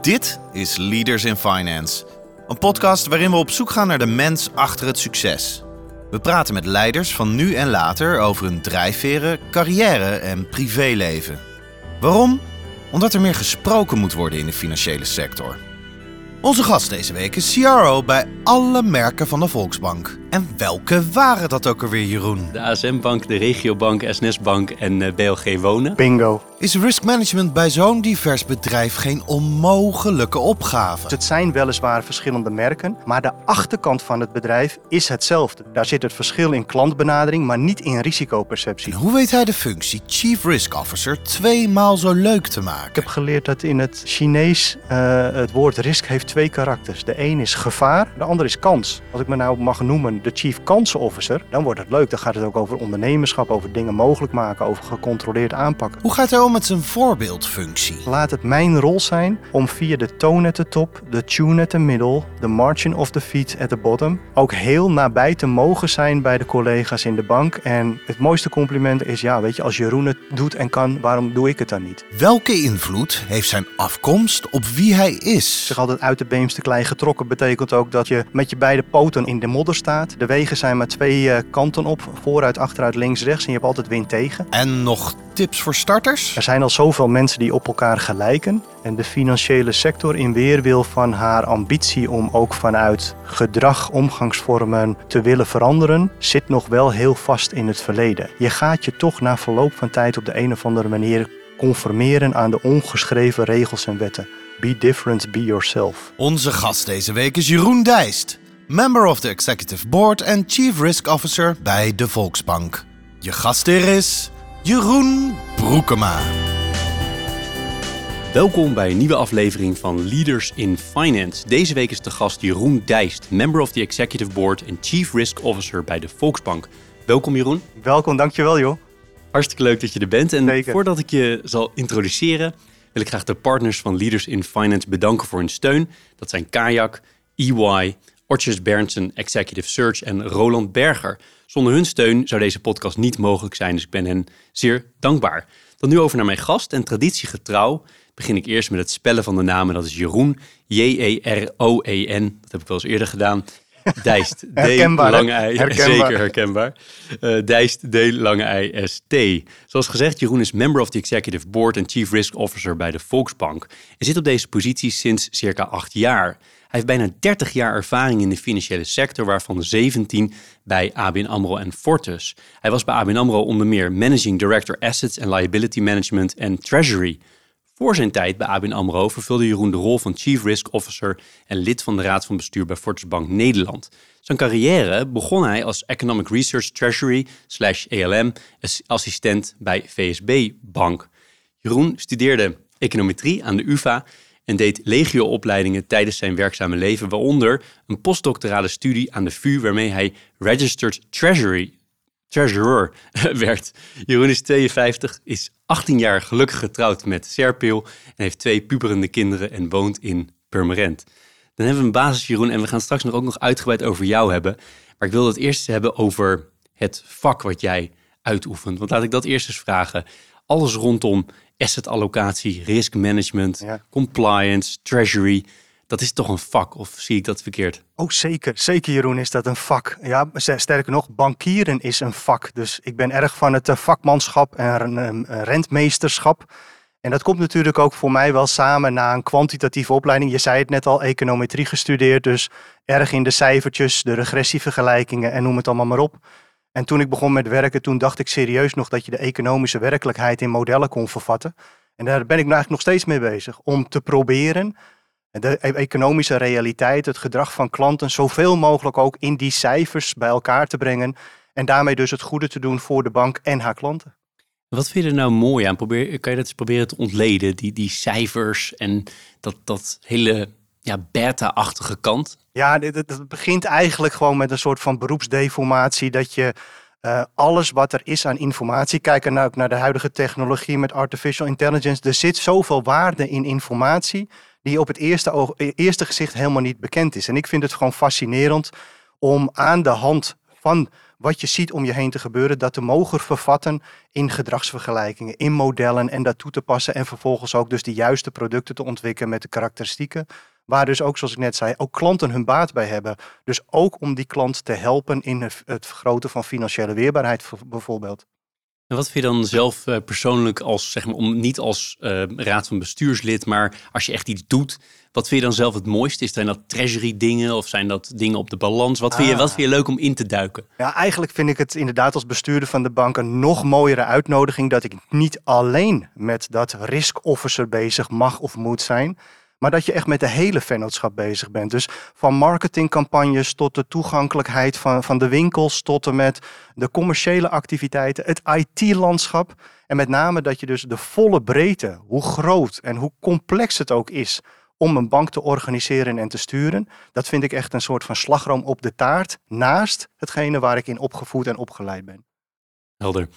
Dit is Leaders in Finance, een podcast waarin we op zoek gaan naar de mens achter het succes. We praten met leiders van nu en later over hun drijfveren, carrière en privéleven. Waarom? Omdat er meer gesproken moet worden in de financiële sector. Onze gast deze week is CRO bij alle merken van de Volksbank. En welke waren dat ook alweer, Jeroen? De ASM-bank, de Regiobank, SNS-bank en uh, BLG Wonen. Bingo. Is risk management bij zo'n divers bedrijf geen onmogelijke opgave? Het zijn weliswaar verschillende merken, maar de achterkant van het bedrijf is hetzelfde. Daar zit het verschil in klantbenadering, maar niet in risicoperceptie. En hoe weet hij de functie Chief Risk Officer tweemaal zo leuk te maken? Ik heb geleerd dat in het Chinees uh, het woord risk heeft twee karakters. De een is gevaar, de ander is kans. Als ik me nou mag noemen de Chief Kansen Officer, dan wordt het leuk. Dan gaat het ook over ondernemerschap, over dingen mogelijk maken, over gecontroleerd aanpakken. Hoe gaat hij om met zijn voorbeeldfunctie? Laat het mijn rol zijn om via de tone at the top, de tune at the middle, de margin of the feet at the bottom, ook heel nabij te mogen zijn bij de collega's in de bank. En het mooiste compliment is, ja, weet je, als Jeroen het doet en kan, waarom doe ik het dan niet? Welke invloed heeft zijn afkomst op wie hij is? Zeg altijd uit de beemste klei getrokken betekent ook dat je met je beide poten in de modder staat. De wegen zijn maar twee uh, kanten op, vooruit, achteruit, links, rechts en je hebt altijd wind tegen. En nog tips voor starters? Er zijn al zoveel mensen die op elkaar gelijken. En de financiële sector in weerwil van haar ambitie om ook vanuit gedrag, omgangsvormen te willen veranderen, zit nog wel heel vast in het verleden. Je gaat je toch na verloop van tijd op de een of andere manier conformeren aan de ongeschreven regels en wetten. Be different, be yourself. Onze gast deze week is Jeroen Dijst, member of the Executive Board en Chief Risk Officer bij de Volksbank. Je gastheer is Jeroen Broekema. Welkom bij een nieuwe aflevering van Leaders in Finance. Deze week is de gast Jeroen Dijst, member of the Executive Board en Chief Risk Officer bij de Volksbank. Welkom Jeroen. Welkom, dankjewel joh. Hartstikke leuk dat je er bent. En Zeker. voordat ik je zal introduceren, wil ik graag de partners van Leaders in Finance bedanken voor hun steun. Dat zijn Kayak, EY, Ortjes Berndsen Executive Search en Roland Berger. Zonder hun steun zou deze podcast niet mogelijk zijn, dus ik ben hen zeer dankbaar. Dan nu over naar mijn gast en traditiegetrouw begin ik eerst met het spellen van de namen. Dat is Jeroen, J-E-R-O-E-N. Dat heb ik wel eens eerder gedaan. Dijst, D, Herkenbaar, lange I, herkenbaar. zeker herkenbaar. Uh, Dijst, D, lange I, S, T. Zoals gezegd, Jeroen is member of the Executive Board en Chief Risk Officer bij de Volksbank. En zit op deze positie sinds circa acht jaar. Hij heeft bijna 30 jaar ervaring in de financiële sector, waarvan 17 bij ABN AMRO en Fortis. Hij was bij ABN AMRO onder meer Managing Director Assets and Liability Management en Treasury. Voor zijn tijd bij ABN AMRO vervulde Jeroen de rol van Chief Risk Officer en lid van de Raad van Bestuur bij Fortis Bank Nederland. Zijn carrière begon hij als Economic Research Treasury slash ALM assistent bij VSB Bank. Jeroen studeerde econometrie aan de UvA en deed legio-opleidingen tijdens zijn werkzame leven, waaronder een postdoctorale studie aan de VU waarmee hij Registered Treasury treasurer werd. Jeroen is 52, is 18 jaar gelukkig getrouwd met Serpil en heeft twee puberende kinderen en woont in Purmerend. Dan hebben we een basis, Jeroen, en we gaan straks nog ook nog uitgebreid over jou hebben. Maar ik wil het eerst hebben over het vak wat jij uitoefent. Want laat ik dat eerst eens vragen. Alles rondom assetallocatie, risk management, Ja. compliance, treasury. Dat is toch een vak, of zie ik dat verkeerd? Oh, zeker. Zeker, Jeroen, is dat een vak. Ja, sterker nog, bankieren is een vak. Dus ik ben erg van het eh, vakmanschap en rentmeesterschap. En dat komt natuurlijk ook voor mij wel samen na een kwantitatieve opleiding. Je zei het net al, econometrie gestudeerd. Dus erg in de cijfertjes, de regressievergelijkingen en noem het allemaal maar op. En toen ik begon met werken, toen dacht ik serieus nog dat je de economische werkelijkheid in modellen kon vervatten. En daar ben ik nou eigenlijk nog steeds mee bezig. Om te proberen de e- economische realiteit, het gedrag van klanten, zoveel mogelijk ook in die cijfers bij elkaar te brengen. En daarmee dus het goede te doen voor de bank en haar klanten. Wat vind je er nou mooi aan? Probeer, kan je dat eens proberen te ontleden? Die, die cijfers en dat, dat hele ja, beta-achtige kant? Ja, het begint eigenlijk gewoon met een soort van beroepsdeformatie. Dat je eh, alles wat er is aan informatie, kijken naar, naar de huidige technologie met artificial intelligence. Er zit zoveel waarde in informatie die op het eerste, oog, eh, eerste gezicht helemaal niet bekend is. En ik vind het gewoon fascinerend om aan de hand van wat je ziet om je heen te gebeuren, dat te mogen vervatten in gedragsvergelijkingen, in modellen en dat toe te passen en vervolgens ook dus de juiste producten te ontwikkelen met de karakteristieken. Waar dus ook, zoals ik net zei, ook klanten hun baat bij hebben. Dus ook om die klant te helpen in het vergroten van financiële weerbaarheid bijvoorbeeld. En wat vind je dan zelf eh, persoonlijk als, zeg maar, om, niet als uh, raad van bestuurslid, maar als je echt iets doet, wat vind je dan zelf het mooiste? Is zijn dat treasury dingen of zijn dat dingen op de balans? Wat, vind je, wat ah. vind je leuk om in te duiken? Ja, eigenlijk vind ik het inderdaad als bestuurder van de bank een nog mooiere uitnodiging dat ik niet alleen met dat risk officer bezig mag of moet zijn, maar dat je echt met de hele vennootschap bezig bent. Dus van marketingcampagnes tot de toegankelijkheid van, van de winkels, tot en met de commerciële activiteiten, het IT-landschap. En met name dat je dus de volle breedte, hoe groot en hoe complex het ook is om een bank te organiseren en te sturen, dat vind ik echt een soort van slagroom op de taart naast hetgene waar ik in opgevoed en opgeleid ben. Helder.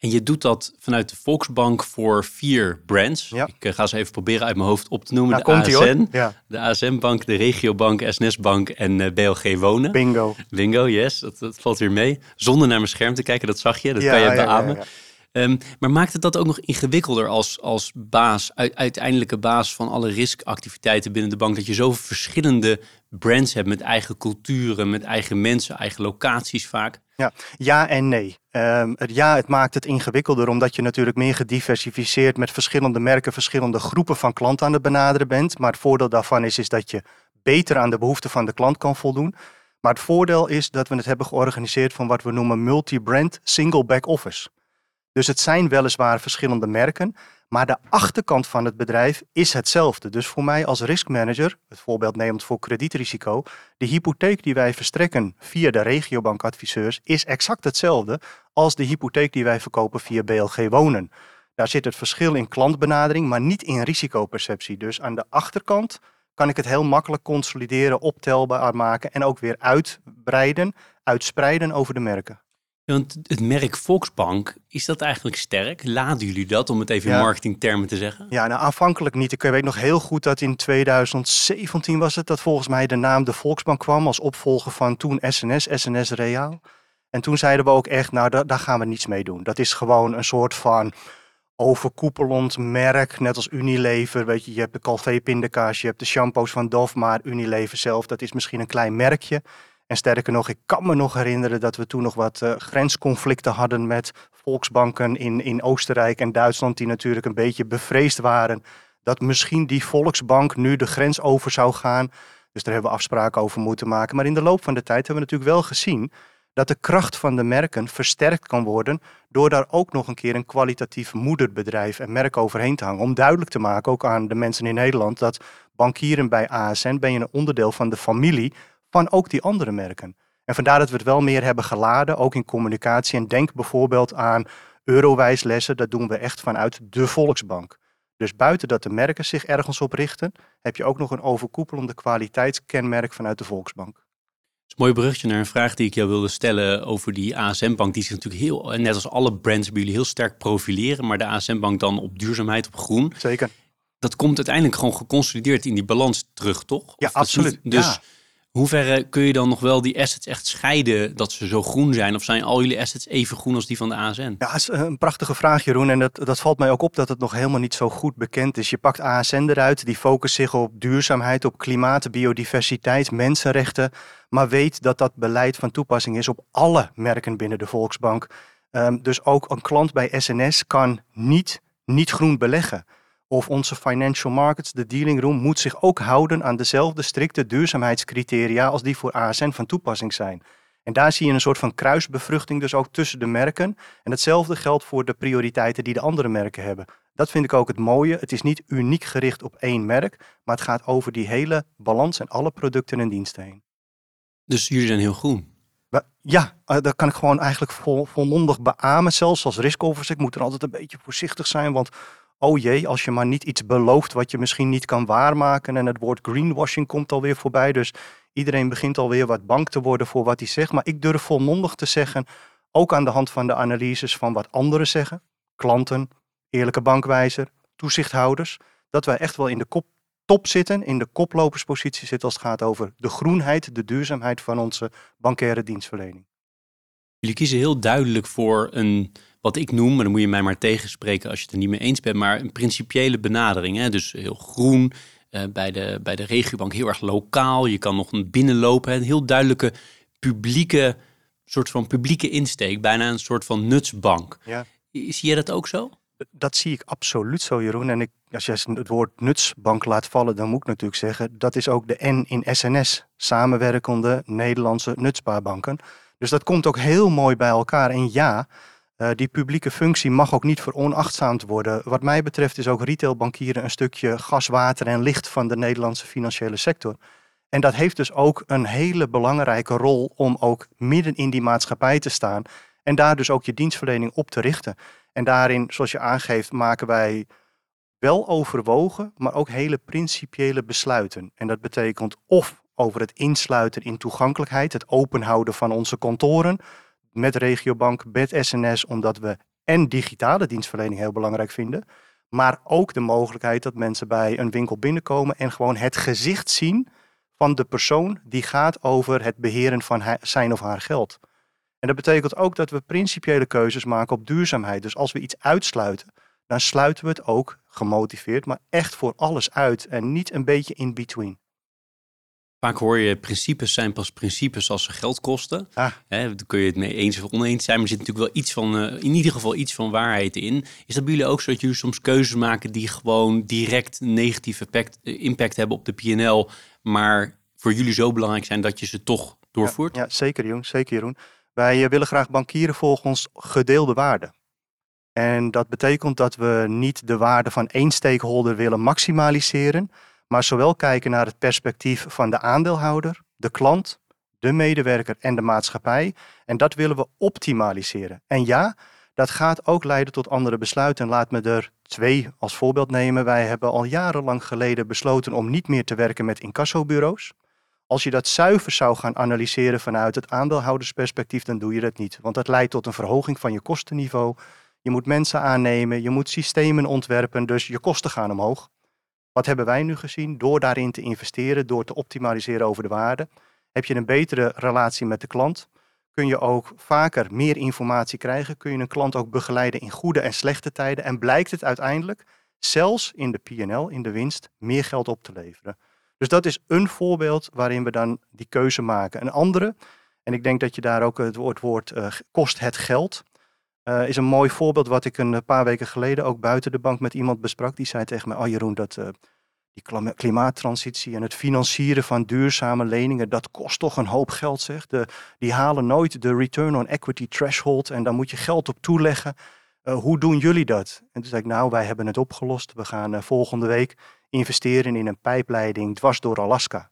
En je doet dat vanuit de Volksbank voor vier brands. Ik uh, ga ze even proberen uit mijn hoofd op te noemen. Nou, de ASN, ja. de ASN-bank, de Regiobank, SNS-bank en uh, eh, BLG Wonen. Bingo. Bingo, yes. Dat, dat, valt weer mee. Zonder naar mijn scherm te kijken, dat zag je. Dat kan je beamen. Um, maar maakt het dat ook nog ingewikkelder als, als baas, uiteindelijke baas van alle riskactiviteiten binnen de bank, dat je zoveel verschillende brands hebt met eigen culturen, met eigen mensen, eigen locaties vaak? Ja, ja en nee. Um, het, ja, het maakt het ingewikkelder omdat je natuurlijk meer gediversificeerd met verschillende merken, verschillende groepen van klanten aan het benaderen bent. Maar het voordeel daarvan is, is dat je beter aan de behoeften van de klant kan voldoen. Maar het voordeel is dat we het hebben georganiseerd van wat we noemen multi-brand single back office. Dus het zijn weliswaar verschillende merken, maar de achterkant van het bedrijf is hetzelfde. Dus voor mij als riskmanager, het voorbeeld nemend voor kredietrisico, de hypotheek die wij verstrekken via de regiobankadviseurs is exact hetzelfde als de hypotheek die wij verkopen via BLG Wonen. Daar zit het verschil in klantbenadering, maar niet in risicoperceptie. Dus aan de achterkant kan ik het heel makkelijk consolideren, optelbaar maken en ook weer uitbreiden, uitspreiden over de merken. Want het merk Volksbank, is dat eigenlijk sterk? Laden jullie dat, om het even in marketingtermen te zeggen? Ja, nou aanvankelijk niet. Ik weet nog heel goed dat in 2017 was het, dat volgens mij de naam de Volksbank kwam als opvolger van toen SNS, SNS Reaal. En toen zeiden we ook echt, nou daar, daar gaan we niets mee doen. Dat is gewoon een soort van overkoepelend merk, net als Unilever. Weet je, je hebt de Calvé pindakaas, je hebt de shampoos van Dove, maar Unilever zelf, dat is misschien een klein merkje. En sterker nog, ik kan me nog herinneren dat we toen nog wat uh, grensconflicten hadden met volksbanken in, in Oostenrijk en Duitsland, die natuurlijk een beetje bevreesd waren dat misschien die volksbank nu de grens over zou gaan. Dus daar hebben we afspraken over moeten maken. Maar in de loop van de tijd hebben we natuurlijk wel gezien dat de kracht van de merken versterkt kan worden door daar ook nog een keer een kwalitatief moederbedrijf en merk overheen te hangen. Om duidelijk te maken, ook aan de mensen in Nederland, dat bankieren bij ASN ben je een onderdeel van de familie van ook die andere merken. En vandaar dat we het wel meer hebben geladen, ook in communicatie. En denk bijvoorbeeld aan Eurowijslessen, dat doen we echt vanuit de Volksbank. Dus buiten dat de merken zich ergens op richten, heb je ook nog een overkoepelende kwaliteitskenmerk vanuit de Volksbank. Het is een mooi brugje naar een vraag die ik jou wilde stellen over die ASM-bank. Die zich natuurlijk heel, net als alle brands bij jullie, heel sterk profileren. Maar de ASM-bank dan op duurzaamheid, op groen. Zeker. Dat komt uiteindelijk gewoon geconsolideerd in die balans terug, toch? Ja, absoluut. dus ja. Hoeverre kun je dan nog wel die assets echt scheiden dat ze zo groen zijn? Of zijn al jullie assets even groen als die van de ASN? Ja, dat is een prachtige vraag Jeroen. En dat, dat valt mij ook op dat het nog helemaal niet zo goed bekend is. Je pakt ASN eruit, die focust zich op duurzaamheid, op klimaat, biodiversiteit, mensenrechten. Maar weet dat dat beleid van toepassing is op alle merken binnen de Volksbank. Ehm, dus ook een klant bij SNS kan niet, niet groen beleggen of onze financial markets, de dealing room, moet zich ook houden aan dezelfde strikte duurzaamheidscriteria als die voor ASN van toepassing zijn. En daar zie je een soort van kruisbevruchting dus ook tussen de merken. En hetzelfde geldt voor de prioriteiten die de andere merken hebben. Dat vind ik ook het mooie. Het is niet uniek gericht op één merk, maar het gaat over die hele balans en alle producten en diensten heen. Dus jullie zijn heel groen? Ja, uh, dat kan ik gewoon eigenlijk vol, volmondig beamen. Zelfs als risk Ik moet er altijd een beetje voorzichtig zijn, want oh jee, als je maar niet iets belooft wat je misschien niet kan waarmaken. En het woord greenwashing komt alweer voorbij. Dus iedereen begint alweer wat bang te worden voor wat hij zegt. Maar ik durf volmondig te zeggen, ook aan de hand van de analyses van wat anderen zeggen, klanten, eerlijke bankwijzer, toezichthouders, dat wij echt wel in de kop, top zitten, in de koploperspositie zitten als het gaat over de groenheid, de duurzaamheid van onze bankaire dienstverlening. Jullie kiezen heel duidelijk voor een, wat ik noem, maar dan moet je mij maar tegenspreken als je het er niet mee eens bent, maar een principiële benadering. Hè? Dus heel groen, uh, bij, de, bij de regiobank heel erg lokaal. Je kan nog een binnenlopen. Een heel duidelijke publieke, soort van publieke insteek, bijna een soort van nutsbank. Ja. Zie je dat ook zo? Dat zie ik absoluut zo, Jeroen. En ik, als je het woord nutsbank laat vallen, dan moet ik natuurlijk zeggen, dat is ook de N in SNS, samenwerkende Nederlandse nutspaarbanken. Dus dat komt ook heel mooi bij elkaar. En ja, uh, die publieke functie mag ook niet veronachtzaamd worden. Wat mij betreft is ook retailbankieren een stukje gas, water en licht van de Nederlandse financiële sector. En dat heeft dus ook een hele belangrijke rol om ook midden in die maatschappij te staan en daar dus ook je dienstverlening op te richten. En daarin, zoals je aangeeft, maken wij wel overwogen, maar ook hele principiële besluiten. En dat betekent of over het insluiten in toegankelijkheid, het openhouden van onze kantoren met Regiobank, met SNS, omdat we en digitale dienstverlening heel belangrijk vinden, maar ook de mogelijkheid dat mensen bij een winkel binnenkomen en gewoon het gezicht zien van de persoon die gaat over het beheren van zijn of haar geld. En dat betekent ook dat we principiële keuzes maken op duurzaamheid. Dus als we iets uitsluiten, dan sluiten we het ook gemotiveerd, maar echt voor alles uit en niet een beetje in between. Vaak hoor je principes zijn pas principes als ze geld kosten. Ah. daar kun je het mee eens of oneens zijn, maar er zit natuurlijk wel iets van, uh, in ieder geval iets van waarheid in. Is dat bij jullie ook zo dat jullie soms keuzes maken die gewoon direct negatief impact, eh, impact hebben op de PNL, maar voor jullie zo belangrijk zijn dat je ze toch doorvoert? Ja, zeker Jeroen, zeker Jeroen. Wij eh, willen graag bankieren volgens gedeelde waarden. En dat betekent dat we niet de waarde van één stakeholder willen maximaliseren, maar zowel kijken naar het perspectief van de aandeelhouder, de klant, de medewerker en de maatschappij. En dat willen we optimaliseren. En ja, dat gaat ook leiden tot andere besluiten. Laat me er twee als voorbeeld nemen. Wij hebben al jarenlang geleden besloten om niet meer te werken met incassobureaus. Als je dat zuiver zou gaan analyseren vanuit het aandeelhoudersperspectief, dan doe je dat niet. Want dat leidt tot een verhoging van je kostenniveau. Je moet mensen aannemen, je moet systemen ontwerpen, dus je kosten gaan omhoog. Wat hebben wij nu gezien? Door daarin te investeren, door te optimaliseren over de waarde, heb je een betere relatie met de klant. Kun je ook vaker meer informatie krijgen. Kun je een klant ook begeleiden in goede en slechte tijden. En blijkt het uiteindelijk, zelfs in de PL, in de winst, meer geld op te leveren. Dus dat is een voorbeeld waarin we dan die keuze maken. Een andere, en ik denk dat je daar ook het woord, woord uh, kost het geld. Uh, is een mooi voorbeeld wat ik een paar weken geleden ook buiten de bank met iemand besprak. Die zei tegen mij, oh Jeroen, dat, uh, die klimaattransitie en het financieren van duurzame leningen, dat kost toch een hoop geld zeg. De, die halen nooit de return on equity threshold en dan moet je geld op toeleggen. Uh, hoe doen jullie dat? En toen zei ik, nou, wij hebben het opgelost. We gaan volgende week investeren in een pijpleiding dwars door Alaska.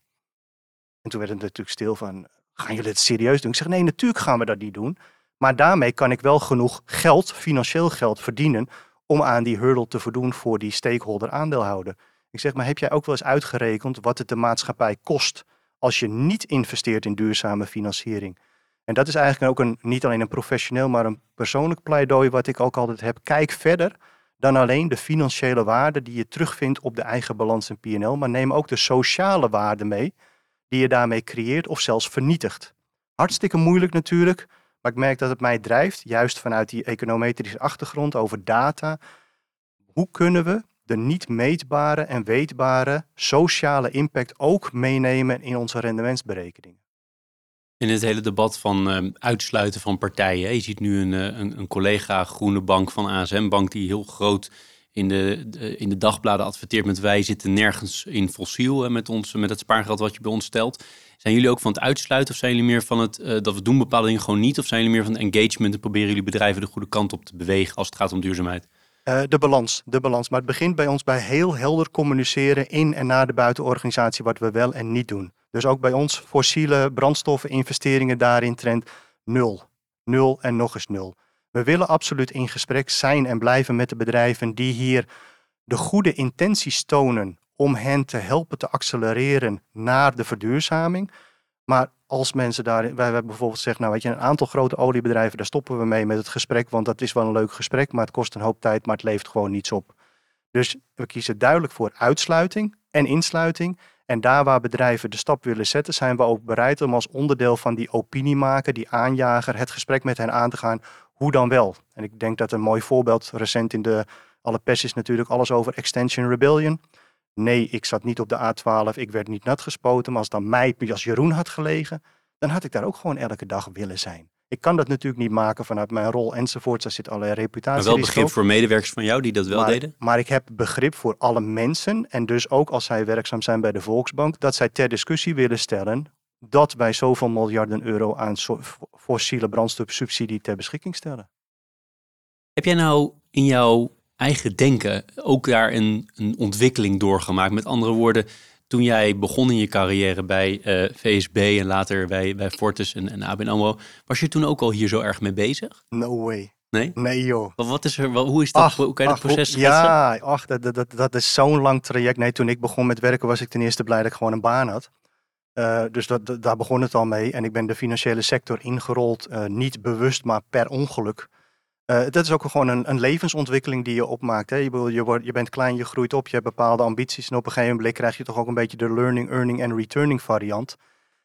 En toen werd het natuurlijk stil van, gaan jullie het serieus doen? Ik zeg, nee, natuurlijk gaan we dat niet doen. Maar daarmee kan ik wel genoeg geld, financieel geld verdienen om aan die hurdle te voldoen voor die stakeholder aandeelhouder. Ik zeg, maar heb jij ook wel eens uitgerekend wat het de maatschappij kost als je niet investeert in duurzame financiering? En dat is eigenlijk ook een, niet alleen een professioneel, maar een persoonlijk pleidooi wat ik ook altijd heb. Kijk verder dan alleen de financiële waarde die je terugvindt op de eigen balans en PNL, maar neem ook de sociale waarde mee die je daarmee creëert of zelfs vernietigt. Hartstikke moeilijk natuurlijk, maar ik merk dat het mij drijft, juist vanuit die econometrische achtergrond over data. Hoe kunnen we de niet meetbare en weetbare sociale impact ook meenemen in onze rendementsberekeningen? In het hele debat van uh, uitsluiten van partijen. Je ziet nu een, eh, een, een, collega Groene Bank van ASM Bank die heel groot in de, in de dagbladen adverteert met wij zitten nergens in fossiel met, ons, met het spaargeld wat je bij ons stelt. Zijn jullie ook van het uitsluiten of zijn jullie meer van het uh, dat we doen bepaalde dingen gewoon niet? Of zijn jullie meer van engagement en proberen jullie bedrijven de goede kant op te bewegen als het gaat om duurzaamheid? Uh, de balans, de balans. Maar het begint bij ons bij heel helder communiceren in en na de buitenorganisatie wat we wel en niet doen. Dus ook bij ons fossiele brandstoffen investeringen daarin trend nul. Nul en nog eens nul. We willen absoluut in gesprek zijn en blijven met de bedrijven die hier de goede intenties tonen om hen te helpen te accelereren naar de verduurzaming. Maar als mensen daar, wij hebben bijvoorbeeld gezegd, nou weet je, een aantal grote oliebedrijven, daar stoppen we mee met het gesprek, want dat is wel een leuk gesprek, maar het kost een hoop tijd, maar het levert gewoon niets op. Dus we kiezen duidelijk voor uitsluiting en insluiting. En daar waar bedrijven de stap willen zetten, zijn we ook bereid om als onderdeel van die opiniemaker, die aanjager, het gesprek met hen aan te gaan. Hoe dan wel? En ik denk dat een mooi voorbeeld recent in de alle pers is natuurlijk alles over Extension Rebellion. Nee, ik zat niet op de A12, ik werd niet nat gespoten. Maar als dan mij, als Jeroen had gelegen, dan had ik daar ook gewoon elke dag willen zijn. Ik kan dat natuurlijk niet maken vanuit mijn rol enzovoort. Daar zit allerlei reputatie. Maar wel begrip voor medewerkers van jou die dat wel deden? Maar ik heb begrip voor alle mensen. En dus ook als zij werkzaam zijn bij de Volksbank. Dat zij ter discussie willen stellen dat wij zoveel miljarden euro aan fossiele brandstofsubsidie ter beschikking stellen. Heb jij nou in jouw eigen denken ook daar een, een ontwikkeling doorgemaakt? Met andere woorden, toen jij begon in je carrière bij uh, eh, VSB en later bij, bij Fortis en, en ABN AMRO, was je toen ook al hier zo erg mee bezig? No way. Nee? Nee joh. Wat is er, hoe is dat? Ach, hoe kan je ach, dat proces Ja, ach, dat, dat, dat, is zo'n lang traject. Nee, toen ik begon met werken was ik ten eerste blij dat ik gewoon een baan had. Uh, dus dat, daar begon het al mee. En ik ben de financiële sector ingerold, uh, niet bewust, maar per ongeluk. Uh, dat is ook gewoon een, een, levensontwikkeling die je opmaakt. Hè? Je, je, wordt, je bent klein, je groeit op, je hebt bepaalde ambities. En op een gegeven moment krijg je toch ook een beetje de learning, earning en returning variant.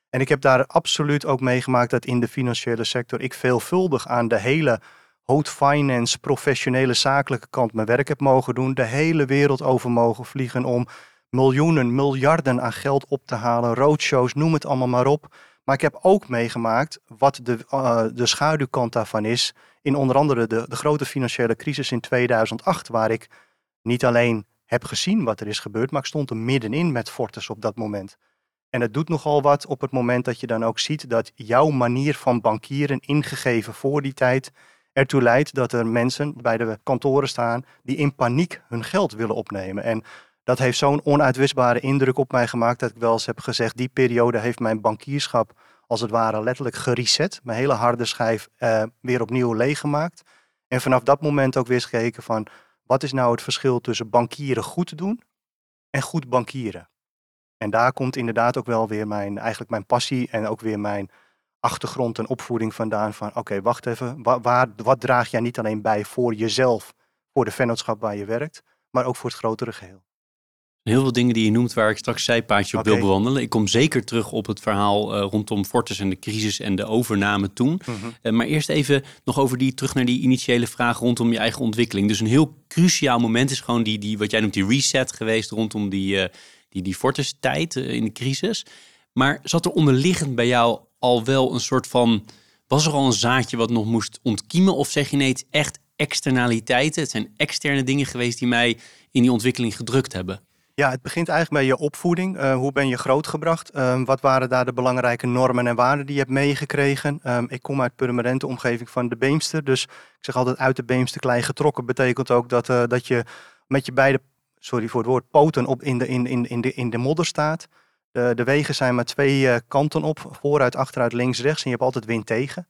En ik heb daar absoluut ook meegemaakt dat in de financiële sector ik veelvuldig aan de hele hot finance, professionele zakelijke kant mijn werk heb mogen doen. De hele wereld over mogen vliegen om miljoenen, miljarden aan geld op te halen. Roadshows, noem het allemaal maar op. Maar ik heb ook meegemaakt wat de, uh, de schaduwkant daarvan is. In onder andere de, de grote financiële crisis in 2008, waar ik niet alleen heb gezien wat er is gebeurd, maar ik stond er middenin met Fortis op dat moment. En het doet nogal wat op het moment dat je dan ook ziet dat jouw manier van bankieren, ingegeven voor die tijd, ertoe leidt dat er mensen bij de kantoren staan die in paniek hun geld willen opnemen. En dat heeft zo'n onuitwisbare indruk op mij gemaakt dat ik wel eens heb gezegd, die periode heeft mijn bankierschap als het ware letterlijk gereset. Mijn hele harde schijf uh, weer opnieuw leeggemaakt. En vanaf dat moment ook weer eens gekeken van, wat is nou het verschil tussen bankieren goed doen en goed bankieren? En daar komt inderdaad ook wel weer mijn, eigenlijk mijn passie en ook weer mijn achtergrond en opvoeding vandaan van, oké, wacht even, waar, wat draag jij niet alleen bij voor jezelf, voor de vennootschap waar je werkt, maar ook voor het grotere geheel? Heel veel dingen die je noemt waar ik straks zijpaadje op wil bewandelen. Ik kom zeker terug op het verhaal uh, rondom Fortis en de crisis en de overname toen. Mhm. Eh, maar eerst even nog over die, terug naar die initiële vraag rondom je eigen ontwikkeling. Dus een heel cruciaal moment is gewoon die, die wat jij noemt die reset geweest rondom die, uh, die, die Fortis tijd in de crisis. Maar zat er onderliggend bij jou al wel een soort van, was er al een zaadje wat nog moest ontkiemen? Of zeg je nee, het echt externaliteiten, het zijn externe dingen geweest die mij in die ontwikkeling gedrukt hebben? Ja, het begint eigenlijk bij je opvoeding. Uh, hoe ben je grootgebracht? Uh, wat waren daar de belangrijke normen en waarden die je hebt meegekregen? Um, ik kom uit permanente omgeving van de Beemster. Dus ik zeg altijd uit de Beemster klei getrokken. Betekent ook dat, uh, dat je met je beide, sorry voor het woord, poten op in de, in, in, in de, in de modder staat. De, de wegen zijn maar twee kanten op. Vooruit, achteruit, links, rechts. En je hebt altijd wind tegen.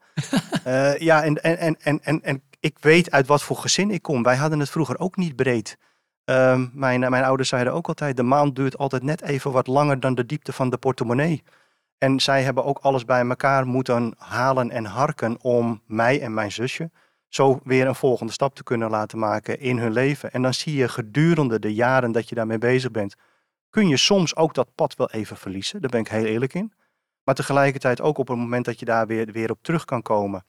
ja, en, en, en, en, en, en ik weet uit wat voor gezin ik kom. Wij hadden het vroeger ook niet breed. Um, mijn, mijn ouders zeiden ook altijd, de maand duurt altijd net even wat langer dan de diepte van de portemonnee. En zij hebben ook alles bij elkaar moeten halen en harken om mij en mijn zusje zo weer een volgende stap te kunnen laten maken in hun leven. En dan zie je gedurende de jaren dat je daarmee bezig bent, kun je soms ook dat pad wel even verliezen. Daar ben ik heel eerlijk in. Maar tegelijkertijd ook op het moment dat je daar weer, weer op terug kan komen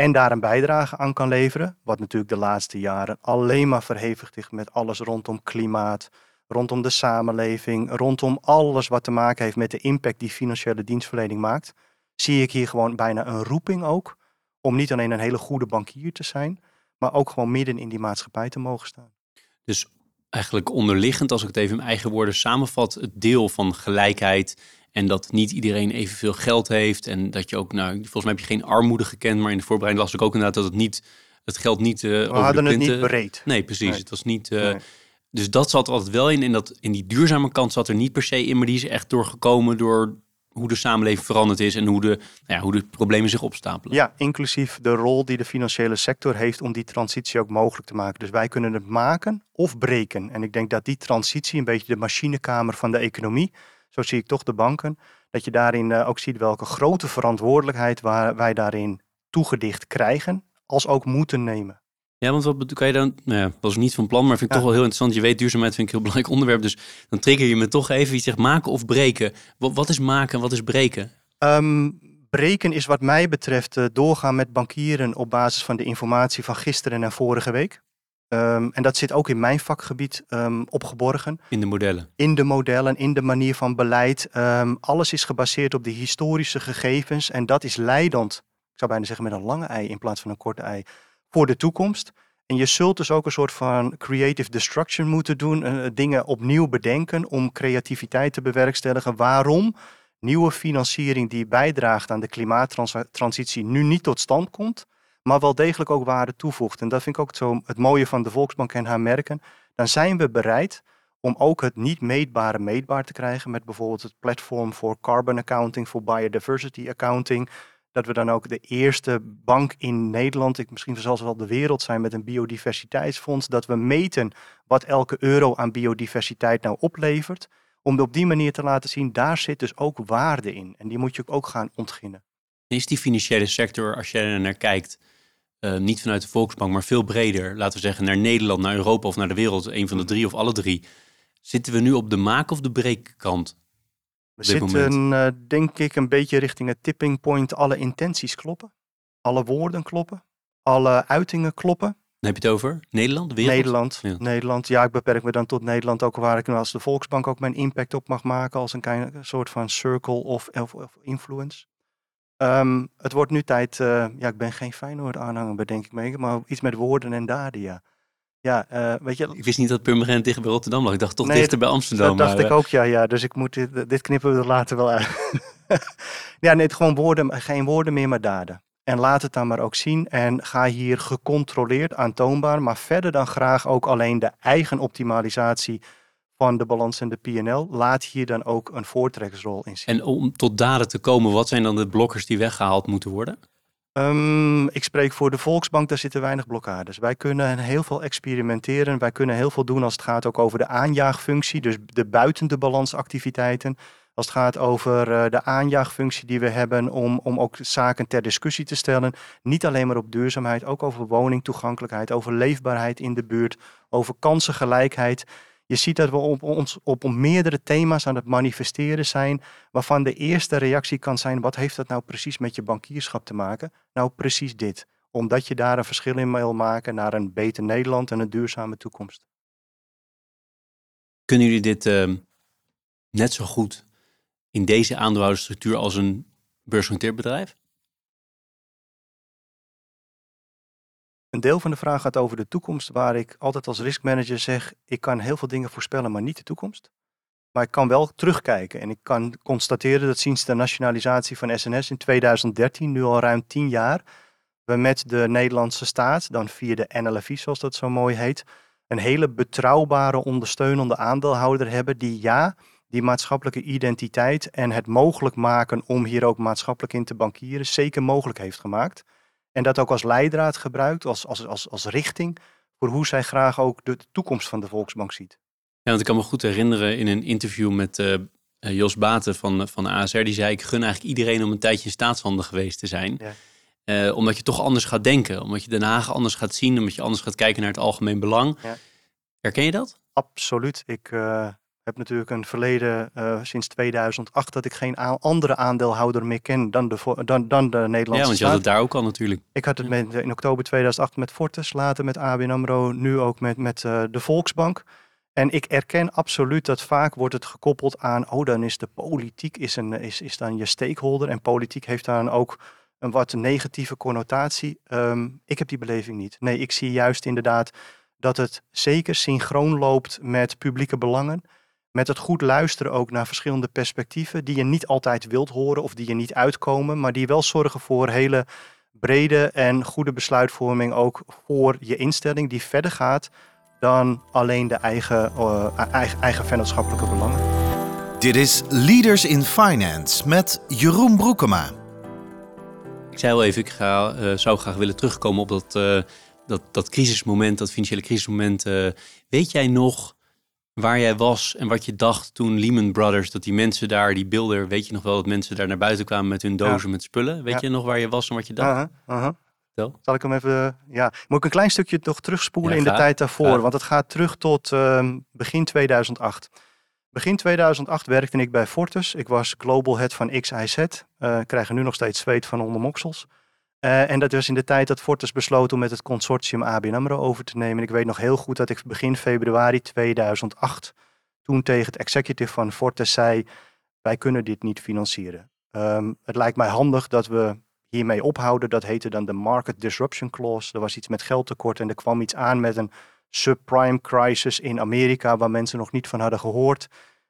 en daar een bijdrage aan kan leveren. Wat natuurlijk de laatste jaren alleen maar verhevigd is met alles rondom klimaat, rondom de samenleving, rondom alles wat te maken heeft met de impact die financiële dienstverlening maakt. Zie ik hier gewoon bijna een roeping ook om niet alleen een hele goede bankier te zijn, maar ook gewoon midden in die maatschappij te mogen staan. Dus eigenlijk onderliggend, als ik het even in mijn eigen woorden samenvat, het deel van gelijkheid en dat niet iedereen evenveel geld heeft. En dat je ook, nou, volgens mij heb je geen armoede gekend. Maar in de voorbereiding las ik ook inderdaad dat het niet, het geld niet uh, We hadden het niet breed. Nee, precies. Het was niet... Uh, Dus dat zat altijd wel in. En dat, in die duurzame kant zat er niet per se in. Maar die is echt doorgekomen door hoe de samenleving veranderd is en hoe de, nou ja, hoe de problemen zich opstapelen. Ja, inclusief de rol die de financiële sector heeft om die transitie ook mogelijk te maken. Dus wij kunnen het maken of breken. En ik denk dat die transitie een beetje de machinekamer van de economie zo zie ik toch de banken, dat je daarin eh, ook ziet welke grote verantwoordelijkheid waar wij daarin toegedicht krijgen, als ook moeten nemen. Ja, want wat kan je dan... Nou ja, was niet van plan, maar vind ik Ja. toch wel heel interessant. Je weet, duurzaamheid vind ik een heel belangrijk onderwerp. Dus dan trigger je me toch even. Je zegt maken of breken. Wat, wat is maken en wat is breken? Ehm, breken is wat mij betreft eh, doorgaan met bankieren op basis van de informatie van gisteren en vorige week. Ehm, en dat zit ook in mijn vakgebied ehm, opgeborgen. In de modellen. In de modellen, in de manier van beleid. Ehm, alles is gebaseerd op de historische gegevens. En dat is leidend, ik zou bijna zeggen met een lange ei in plaats van een korte ei, voor de toekomst. En je zult dus ook een soort van creative destruction moeten doen. eh, dingen opnieuw bedenken om creativiteit te bewerkstelligen. Waarom nieuwe financiering die bijdraagt aan de klimaattransitie nu niet tot stand komt, maar wel degelijk ook waarde toevoegt. En dat vind ik ook zo het mooie van de Volksbank en haar merken. Dan zijn we bereid om ook het niet meetbare meetbaar te krijgen met bijvoorbeeld het platform voor carbon accounting, voor biodiversity accounting. Dat we dan ook de eerste bank in Nederland, ik misschien zelfs wel de wereld zijn met een biodiversiteitsfonds, dat we meten wat elke euro aan biodiversiteit nou oplevert. Om op die manier te laten zien, daar zit dus ook waarde in. En die moet je ook gaan ontginnen. Is die financiële sector, als je er naar kijkt, eh, niet vanuit de Volksbank, maar veel breder, laten we zeggen naar Nederland, naar Europa of naar de wereld, een van de drie of alle drie, zitten we nu op de maak- of de breekkant? We zitten, eh, denk ik, een beetje richting het tipping point. Alle intenties kloppen. Alle woorden kloppen. Alle uitingen kloppen. Dan heb je het over Nederland, de wereld? Nederland, Ja. Nederland. Ja, ik beperk me dan tot Nederland. Ook waar ik nu als de Volksbank ook mijn impact op mag maken. Als een klein- soort van circle of, of, of influence. Ehm, het wordt nu tijd. eh, ja, ik ben geen Feyenoord aanhanger, bedenk ik me. Maar iets met woorden en daden, ja. Ja, eh, weet je, Ik wist niet dat Purmerend dicht bij Rotterdam lag. Ik dacht toch Nee, dichter bij Amsterdam. Dat dacht maar, ik eh, ook, ja, ja. Dus ik moet dit, dit knippen we er later wel uit. ja, nee, gewoon woorden, geen woorden meer, maar daden. En laat het dan maar ook zien. En ga hier gecontroleerd, aantoonbaar, maar verder dan graag ook alleen de eigen optimalisatie van de balans en de PNL. Laat hier dan ook een voortrekkersrol in zien. En om tot daden te komen, wat zijn dan de blokkers die weggehaald moeten worden? Ehm, ik spreek voor de Volksbank, daar zitten weinig blokkades. Wij kunnen heel veel experimenteren. Wij kunnen heel veel doen als het gaat ook over de aanjaagfunctie, dus de buiten de balansactiviteiten. Als het gaat over eh, de aanjaagfunctie die we hebben om, om ook zaken ter discussie te stellen. Niet alleen maar op duurzaamheid, ook over woningtoegankelijkheid, over leefbaarheid in de buurt, over kansengelijkheid. Je ziet dat we op, ons, op meerdere thema's aan het manifesteren zijn, waarvan de eerste reactie kan zijn: wat heeft dat nou precies met je bankierschap te maken? Nou, precies dit. Omdat je daar een verschil in wil maken naar een beter Nederland en een duurzame toekomst. Kunnen jullie dit ehm, net zo goed in deze aandeelhoudersstructuur als een beursgenoteerd bedrijf? Een deel van de vraag gaat over de toekomst, waar ik altijd als riskmanager zeg: ik kan heel veel dingen voorspellen, maar niet de toekomst. Maar ik kan wel terugkijken en ik kan constateren dat sinds de nationalisatie van SNS in 2013, nu al ruim tien jaar, we met de Nederlandse staat, dan via de NLFI zoals dat zo mooi heet, een hele betrouwbare ondersteunende aandeelhouder hebben die ja, die maatschappelijke identiteit en het mogelijk maken om hier ook maatschappelijk in te bankieren, zeker mogelijk heeft gemaakt. En dat ook als leidraad gebruikt, als, als, als, als richting voor hoe zij graag ook de toekomst van de Volksbank ziet. Ja, want ik kan me goed herinneren in een interview met eh, eh, Jos Baten van, van ASR. Die zei, ik gun eigenlijk iedereen om een tijdje in staatshandel geweest te zijn. Ja. Eh, omdat je toch anders gaat denken. Omdat je Den Haag anders gaat zien. Omdat je anders gaat kijken naar het algemeen belang. Ja. Herken je dat? Absoluut. Ik eh, heb natuurlijk een verleden uh, sinds 2008 dat ik geen andere aandeelhouder meer ken dan de, dan, dan de Nederlandse Ja, want je staat. had het daar ook al natuurlijk. Ik had het met, in oktober 2008 met Fortis, later met ABN AMRO, nu ook met, met uh, de Volksbank. En ik erken absoluut dat vaak wordt het gekoppeld aan, oh dan is de politiek is, een, is, is dan je stakeholder en politiek heeft dan ook een wat negatieve connotatie. Um, ik heb die beleving niet. Nee, ik zie juist inderdaad dat het zeker synchroon loopt met publieke belangen. Met het goed luisteren ook naar verschillende perspectieven die je niet altijd wilt horen of die je niet uitkomen, maar die wel zorgen voor hele brede en goede besluitvorming ook voor je instelling die verder gaat dan alleen de eigen, uh, eigen, eigen vennootschappelijke belangen. Dit is Leaders in Finance met Jeroen Broekema. Ik zei al even, ik ga, uh, zou graag willen terugkomen op dat, uh, dat, dat crisismoment, dat financiële crisismoment. Uh, weet jij nog waar jij was en wat je dacht toen Lehman Brothers, dat die mensen daar, die beelden, weet je nog wel dat mensen daar naar buiten kwamen met hun dozen Ja. met spullen? Weet Ja. je nog waar je was en wat je dacht? Uh -huh, uh -huh. Tel. Zal ik hem even... Ja, moet ik een klein stukje toch terugspoelen Ja, in de tijd daarvoor? Graag. Want het gaat terug tot ehm, begin 2008. Begin 2008 werkte ik bij Fortis. Ik was global head van XIZ. Eh krijg er nu nog steeds zweet van onder moksels. Eh, en dat was in de tijd dat Fortis besloot om met het consortium ABN AMRO over te nemen. En ik weet nog heel goed dat ik begin februari 2008 toen tegen het executive van Fortis zei, wij kunnen dit niet financieren. Ehm, het lijkt mij handig dat we hiermee ophouden. Dat heette dan de Market Disruption Clause. Er was iets met geldtekort en er kwam iets aan met een subprime crisis in Amerika waar mensen nog niet van hadden gehoord.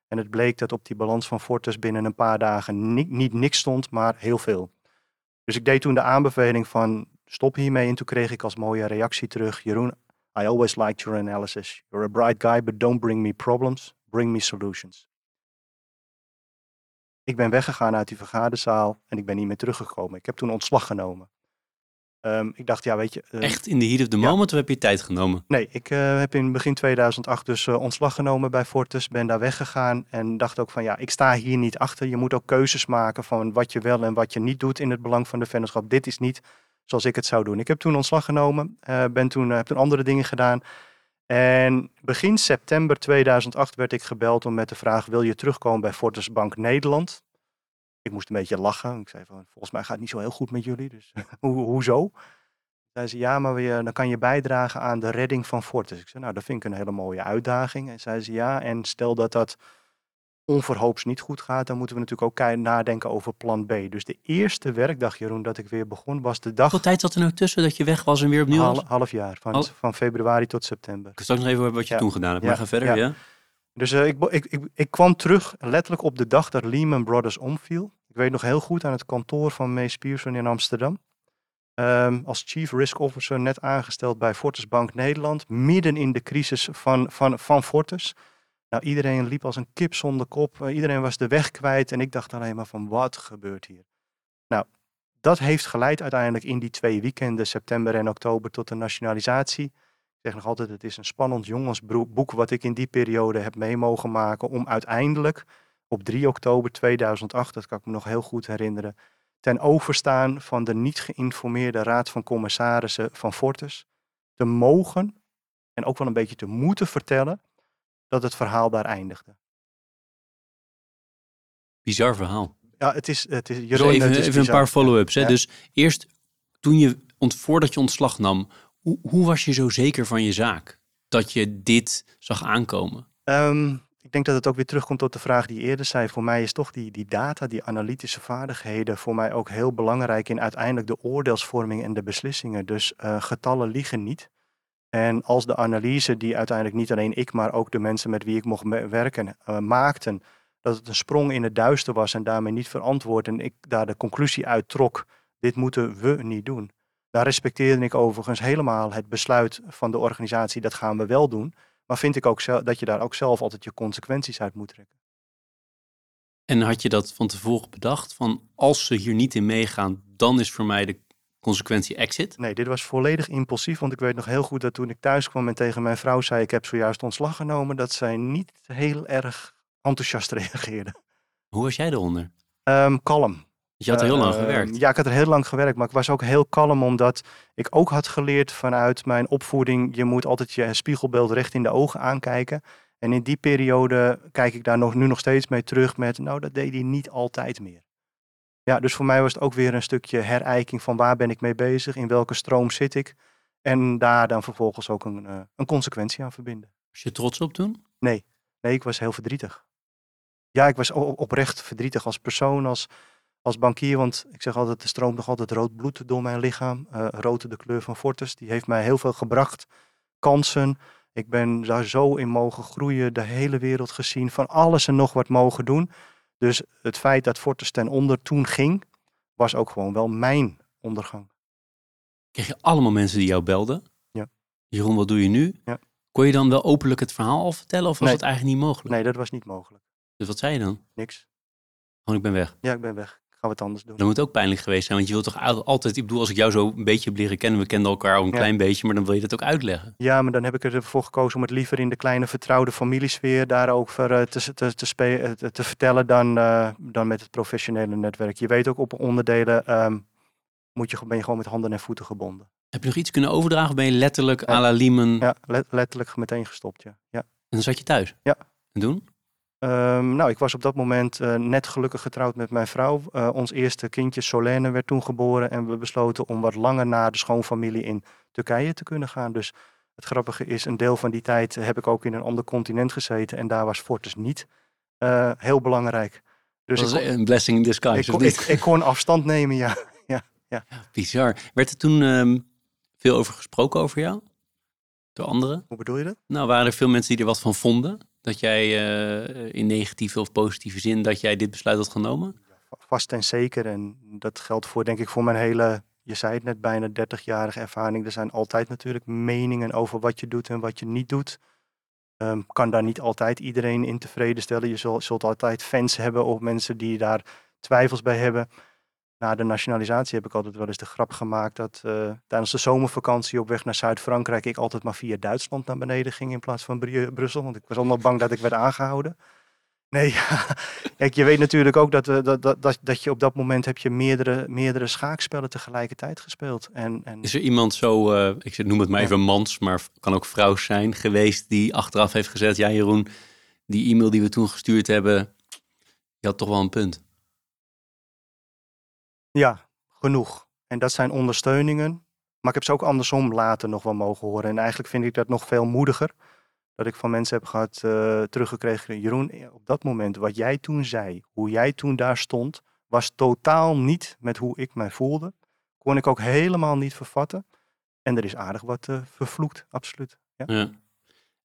En het bleek dat op die balans van Fortis binnen een paar dagen ni- niet niks stond, maar heel veel. Dus ik deed toen de aanbeveling van stop hiermee en toen kreeg ik als mooie reactie terug. Jeroen, I always liked your analysis. You're a bright guy, but don't bring me problems, bring me solutions. Ik ben weggegaan uit die vergaderzaal en ik ben niet meer teruggekomen. Ik heb toen ontslag genomen. Ehm, ik dacht, ja, weet je. eh, Echt in de heat of the Ja. moment of heb je tijd genomen? Nee, ik eh, heb in begin 2008 dus eh, ontslag genomen bij Fortis. Ben daar weggegaan en dacht ook van ja, ik sta hier niet achter. Je moet ook keuzes maken van wat je wel en wat je niet doet in het belang van de vennootschap. Dit is niet zoals ik het zou doen. Ik heb toen ontslag genomen, ben toen, heb toen andere dingen gedaan. En begin september 2008 werd ik gebeld om met de vraag: wil je terugkomen bij Fortis Bank Nederland? Ik moest een beetje lachen. Ik zei van volgens mij gaat het niet zo heel goed met jullie, dus hoe, hoezo? Zei ze, ja, maar we, dan kan je bijdragen aan de redding van Fortis. Ik zei, nou, dat vind ik een hele mooie uitdaging. En zei ze, ja, en stel dat dat onverhoops niet goed gaat, dan moeten we natuurlijk ook nadenken over plan B. Dus de eerste werkdag, Jeroen, dat ik weer begon, was de dag Hoeveel tijd zat er nou tussen dat je weg was en weer opnieuw was? half, half jaar, van, Hal- van februari tot september. Ik straks nog even wat je Ja. toen gedaan hebt, Ja. maar ga verder, Ja. ja? Dus eh, ik, ik, ik, ik kwam terug letterlijk op de dag dat Lehman Brothers omviel. Ik weet nog heel goed aan het kantoor van Mees Pierson in Amsterdam. Ehm, als Chief Risk Officer net aangesteld bij Fortis Bank Nederland. Midden in de crisis van, van, van Fortis. Nou, iedereen liep als een kip zonder kop. Eh, iedereen was de weg kwijt. En ik dacht alleen maar van wat gebeurt hier? Nou, dat heeft geleid uiteindelijk in die twee weekenden, september en oktober, tot de nationalisatie. Ik zeg nog altijd, het is een spannend jongensboek wat ik in die periode heb mee mogen maken. Om uiteindelijk op 3 oktober 2008, dat kan ik me nog heel goed herinneren, ten overstaan van de niet geïnformeerde raad van commissarissen van Fortis te mogen en ook wel een beetje te moeten vertellen dat het verhaal daar eindigde. Bizar verhaal. Ja, het is, het is, Dus Jeroen, even het is even een paar follow-ups. Ja. Dus eerst, toen je, voordat je ontslag nam, hoe, was je zo zeker van je zaak? Dat je dit zag aankomen? Ehm, ik denk dat het ook weer terugkomt tot de vraag die je eerder zei. Voor mij is toch die, die data, die analytische vaardigheden, voor mij ook heel belangrijk in uiteindelijk de oordeelsvorming en de beslissingen. Dus eh, getallen liegen niet. En als de analyse die uiteindelijk niet alleen ik, maar ook de mensen met wie ik mocht werken, eh, maakten, dat het een sprong in het duister was en daarmee niet verantwoord. En ik daar de conclusie uit trok, dit moeten we niet doen. Daar respecteerde ik overigens helemaal het besluit van de organisatie, dat gaan we wel doen. Maar vind ik ook dat je daar ook zelf altijd je consequenties uit moet trekken. En had je dat van tevoren bedacht? Van als ze hier niet in meegaan, dan is voor mij de consequentie exit? Nee, dit was volledig impulsief, want ik weet nog heel goed dat toen ik thuis kwam en tegen mijn vrouw zei ik heb zojuist ontslag genomen, dat zij niet heel erg enthousiast reageerde. Hoe was jij eronder? Ehm, kalm. Je had er heel lang Ehm, gewerkt. Ja, ik had er heel lang gewerkt, maar ik was ook heel kalm omdat ik ook had geleerd vanuit mijn opvoeding, je moet altijd je spiegelbeeld recht in de ogen aankijken. En in die periode kijk ik daar nog, nu nog steeds mee terug met, nou dat deed hij niet altijd meer. Ja, dus voor mij was het ook weer een stukje herijking van waar ben ik mee bezig, in welke stroom zit ik. En daar dan vervolgens ook een, eh, een consequentie aan verbinden. Was je trots op toen? Nee, ik was heel verdrietig. Ja, ik was oprecht verdrietig als persoon, als, als bankier. Want ik zeg altijd, er stroomt nog altijd rood bloed door mijn lichaam. Eh rood de kleur van Fortis. Die heeft mij heel veel gebracht. Kansen. Ik ben daar zo in mogen groeien. De hele wereld gezien. Van alles en nog wat mogen doen. Dus het feit dat Fortis ten onder toen ging, was ook gewoon wel mijn ondergang. Kreeg je allemaal mensen die jou belden? Ja. Jeroen, wat doe je nu? Ja. Kon je dan wel openlijk het verhaal al vertellen of was Nee. het eigenlijk niet mogelijk? Nee, dat was niet mogelijk. Dus wat zei je dan? Niks. Gewoon, ik ben weg. Ja, ik ben weg. Ik ga wat anders doen. Dat moet ook pijnlijk geweest zijn, want je wilt toch al- altijd... Ik bedoel, als ik jou zo een beetje heb leren kennen, we kenden elkaar al een Ja. klein beetje, maar dan wil je dat ook uitleggen. Ja, maar dan heb ik ervoor gekozen om het liever in de kleine vertrouwde familiesfeer daarover eh, te, te, te, spe- eh, te, te vertellen dan, eh, dan met het professionele netwerk. Je weet ook op onderdelen, ehm, moet je, ben je gewoon met handen en voeten gebonden. Heb je nog iets kunnen overdragen of ben je letterlijk Ja. à la Ja, let- letterlijk meteen gestopt, ja. ja. en dan zat je thuis? Ja. En doen? Ehm, nou, ik was op dat moment eh, net gelukkig getrouwd met mijn vrouw. Eh, ons eerste kindje Solène werd toen geboren en we besloten om wat langer naar de schoonfamilie in Turkije te kunnen gaan. Dus het grappige is, een deel van die tijd heb ik ook in een ander continent gezeten en daar was Fortis niet eh, heel belangrijk. Dus dat was kon, een blessing in disguise, ik, of kon, niet? ik, ik kon afstand nemen, ja. Bizar. Werd er toen ehm, veel over gesproken over jou? Door anderen? Hoe bedoel je dat? Nou, waren er veel mensen die er wat van vonden? Dat jij eh, in negatieve of positieve zin dat jij dit besluit had genomen? Vast en zeker. En dat geldt voor, denk ik, voor mijn hele, je zei het net, bijna 30-jarige ervaring. Er zijn altijd natuurlijk meningen over wat je doet en wat je niet doet. Ehm, kan daar niet altijd iedereen in tevreden stellen. Je zult, zult altijd fans hebben of mensen die daar twijfels bij hebben. Na de nationalisatie heb ik altijd wel eens de grap gemaakt dat eh, tijdens de zomervakantie op weg naar Zuid-Frankrijk ik altijd maar via Duitsland naar beneden ging in plaats van Bru- Brussel. Want ik was allemaal bang dat ik werd aangehouden. Nee, ja. Kijk, je weet natuurlijk ook dat, eh, dat, dat, dat, dat je op dat moment heb je meerdere, meerdere schaakspellen tegelijkertijd gespeeld. En, en Is er iemand zo, eh, ik noem het maar even mans, maar kan ook vrouw zijn geweest die achteraf heeft gezegd, ja Jeroen, die e-mail die we toen gestuurd hebben, je had toch wel een punt. Ja, genoeg. En dat zijn ondersteuningen. Maar ik heb ze ook andersom later nog wel mogen horen. En eigenlijk vind ik dat nog veel moediger. Dat ik van mensen heb gehad, eh, teruggekregen. Jeroen, eh, op dat moment, wat jij toen zei, hoe jij toen daar stond, was totaal niet met hoe ik mij voelde. Kon ik ook helemaal niet vervatten. En er is aardig wat eh, vervloekt, absoluut. Ja. Ja. En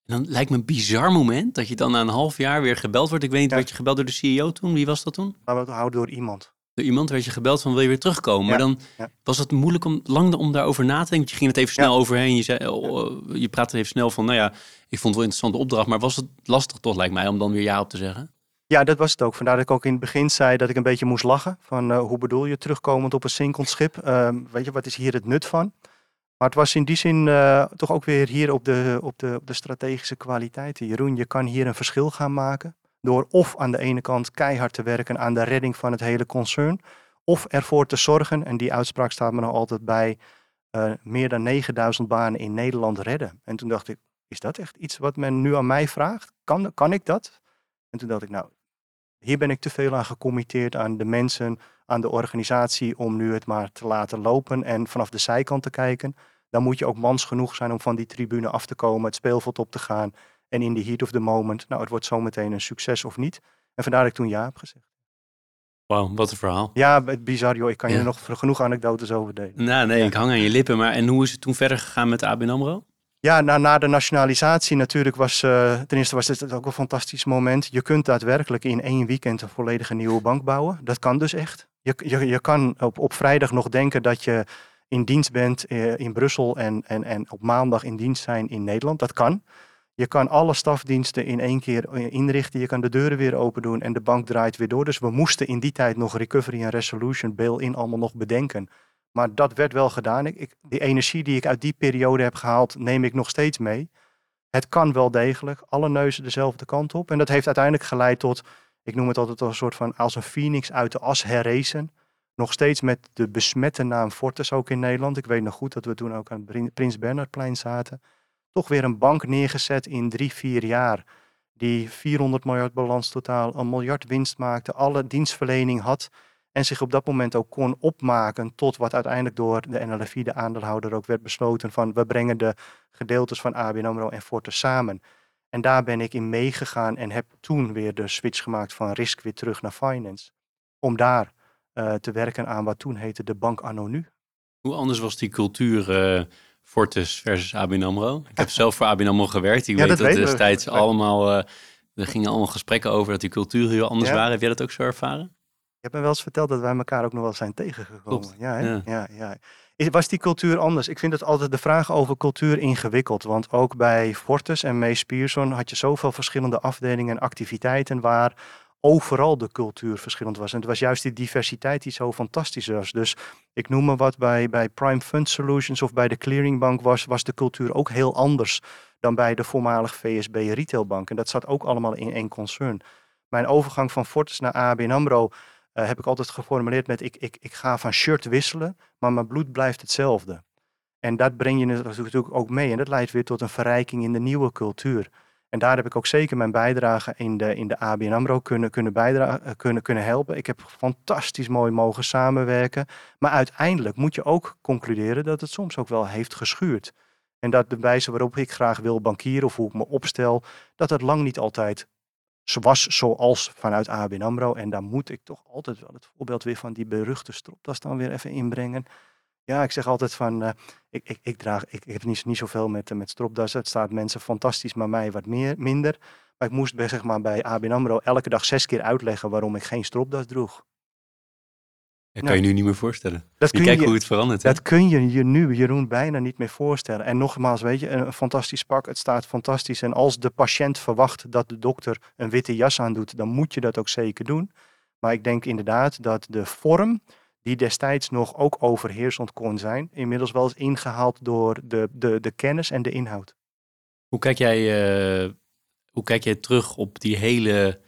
dan lijkt me een bizar moment dat je dan na een half jaar weer gebeld wordt. Ik weet niet, Ja. werd je gebeld door de CEO toen? Wie was dat toen? Maar we houden door iemand. Door iemand werd je gebeld van wil je weer terugkomen. Maar dan ja. was het moeilijk om lang om daarover na te denken. Je ging het even snel overheen. Je, zei, oh, je praatte even snel van, nou ja, ik vond het wel een interessante opdracht. Maar was het lastig toch, lijkt mij, om dan weer ja op te zeggen? Ja, dat was het ook. Vandaar dat ik ook in het begin zei dat ik een beetje moest lachen. Van eh, hoe bedoel je terugkomend op een zinkend schip? Ehm, weet je, wat is hier het nut van? Maar het was in die zin eh, toch ook weer hier op de, op, de, op de strategische kwaliteiten. Jeroen, je kan hier een verschil gaan maken. Door of aan de ene kant keihard te werken aan de redding van het hele concern. Of ervoor te zorgen, en die uitspraak staat me nog altijd bij, eh, meer dan 9000 banen in Nederland redden. En toen dacht ik, is dat echt iets wat men nu aan mij vraagt? Kan, kan ik dat? En toen dacht ik, nou, hier ben ik te veel aan gecommitteerd aan de mensen, aan de organisatie, om nu het maar te laten lopen en vanaf de zijkant te kijken. Dan moet je ook mans genoeg zijn om van die tribune af te komen, het speelveld op te gaan en in de heat of the moment, nou, het wordt zometeen een succes of niet. En vandaar dat ik toen ja heb gezegd. Wauw, wat een verhaal. Ja, het bizar joh, ik kan je Ja. nog genoeg anekdotes over delen. Nou, nee, Ja. ik hang aan je lippen. Maar en hoe is het toen verder gegaan met ABN AMRO? Ja, na, na de nationalisatie natuurlijk was, eh, ten eerste was dit ook een fantastisch moment. Je kunt daadwerkelijk in één weekend een volledige nieuwe bank bouwen. Dat kan dus echt. Je, je, je kan op, op vrijdag nog denken dat je in dienst bent eh, in Brussel en, en, en op maandag in dienst zijn in Nederland. Dat kan. Je kan alle stafdiensten in één keer eh, inrichten. Je kan de deuren weer open doen en de bank draait weer door. Dus we moesten in die tijd nog recovery en resolution, bail-in allemaal nog bedenken. Maar dat werd wel gedaan. Ik, die energie die ik uit die periode heb gehaald, neem ik nog steeds mee. Het kan wel degelijk, alle neuzen dezelfde kant op. En dat heeft uiteindelijk geleid tot, ik noem het altijd als een soort van als een phoenix uit de as herrezen. Nog steeds met de besmette naam Fortis ook in Nederland. Ik weet nog goed dat we toen ook aan het Prins Bernhardplein zaten. Toch weer een bank neergezet in drie, vier jaar. Die 400 miljard balans totaal, een miljard winst maakte, alle dienstverlening had. En zich op dat moment ook kon opmaken tot wat uiteindelijk door de NLFI, de aandeelhouder, ook werd besloten van we brengen de gedeeltes van ABN AMRO en Fortis samen. En daar ben ik in meegegaan en heb toen weer de switch gemaakt van risk weer terug naar finance. Om daar eh, te werken aan wat toen heette de bank anno nu. Hoe anders was die cultuur eh, Fortis versus ABN AMRO? Ik heb zelf voor ABN AMRO gewerkt. Ik Ja, weet dat dat, destijds We- allemaal... eh, er gingen allemaal gesprekken over dat die culturen heel anders Ja. waren. Heb jij dat ook zo ervaren? Je hebt me wel eens verteld dat wij elkaar ook nog wel zijn tegengekomen. Ja, ja. ja. Ja, Is- Was die cultuur anders? Ik vind het altijd de vraag over cultuur ingewikkeld. Want ook bij Fortis en Mees Pierson had je zoveel verschillende afdelingen en activiteiten waar overal de cultuur verschillend was. En het was juist die diversiteit die zo fantastisch was. Dus ik noem maar wat, bij, bij Prime Fund Solutions of bij de Clearingbank was, was de cultuur ook heel anders dan bij de voormalig VSB Retailbank. En dat zat ook allemaal in één concern. Mijn overgang van Fortis naar ABN AMRO eh, heb ik altijd geformuleerd met ik, ik, ik ga van shirt wisselen, maar mijn bloed blijft hetzelfde. En dat breng je natuurlijk ook mee en dat leidt weer tot een verrijking in de nieuwe cultuur. En daar heb ik ook zeker mijn bijdrage in de, in de ABN AMRO kunnen, kunnen, bijdragen, eh, kunnen, kunnen helpen. Ik heb fantastisch mooi mogen samenwerken. Maar uiteindelijk moet je ook concluderen dat het soms ook wel heeft geschuurd. En dat de wijze waarop ik graag wil bankieren of hoe ik me opstel, dat het lang niet altijd was zoals vanuit ABN AMRO. En daar moet ik toch altijd wel het voorbeeld weer van die beruchte stropdas dan weer even inbrengen. Ja, ik zeg altijd van, uh, ik, ik, ik, draag, ik, ik heb niet, niet zoveel met, met stropdassen. Het staat mensen fantastisch, maar mij wat meer, minder. Maar ik moest bij, zeg maar, bij ABN AMRO elke dag zes keer uitleggen waarom ik geen stropdas droeg. Dat kan je nu niet meer voorstellen. Dat je kijkt hoe het verandert. Dat kun je je nu, Jeroen, bijna niet meer voorstellen. En nogmaals, weet je, een fantastisch pak, het staat fantastisch. En als de patiënt verwacht dat de dokter een witte jas aandoet, dan moet je dat ook zeker doen. Maar ik denk inderdaad dat de vorm, die destijds nog ook overheersend kon zijn, inmiddels wel is ingehaald door de, de, de kennis en de inhoud. Hoe kijk jij, uh, hoe kijk jij terug op die hele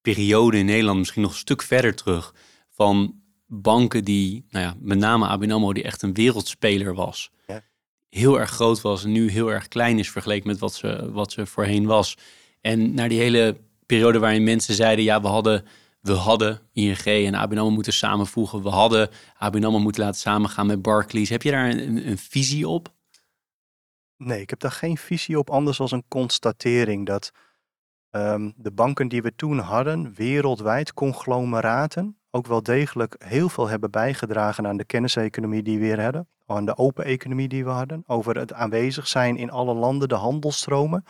periode in Nederland, misschien nog een stuk verder terug, van banken die, nou ja, met name ABN AMRO, die echt een wereldspeler was. Ja. Heel erg groot was en nu heel erg klein is vergeleken met wat ze, wat ze voorheen was. En naar die hele periode waarin mensen zeiden, ja, we hadden, we hadden ING en ABN moeten samenvoegen. We hadden ABN moeten laten samengaan met Barclays. Heb je daar een, een visie op? Nee, ik heb daar geen visie op, anders als een constatering dat ehm, de banken die we toen hadden, wereldwijd conglomeraten, ook wel degelijk heel veel hebben bijgedragen aan de kenniseconomie die we weer hadden. Aan de open economie die we hadden. Over het aanwezig zijn in alle landen, de handelstromen.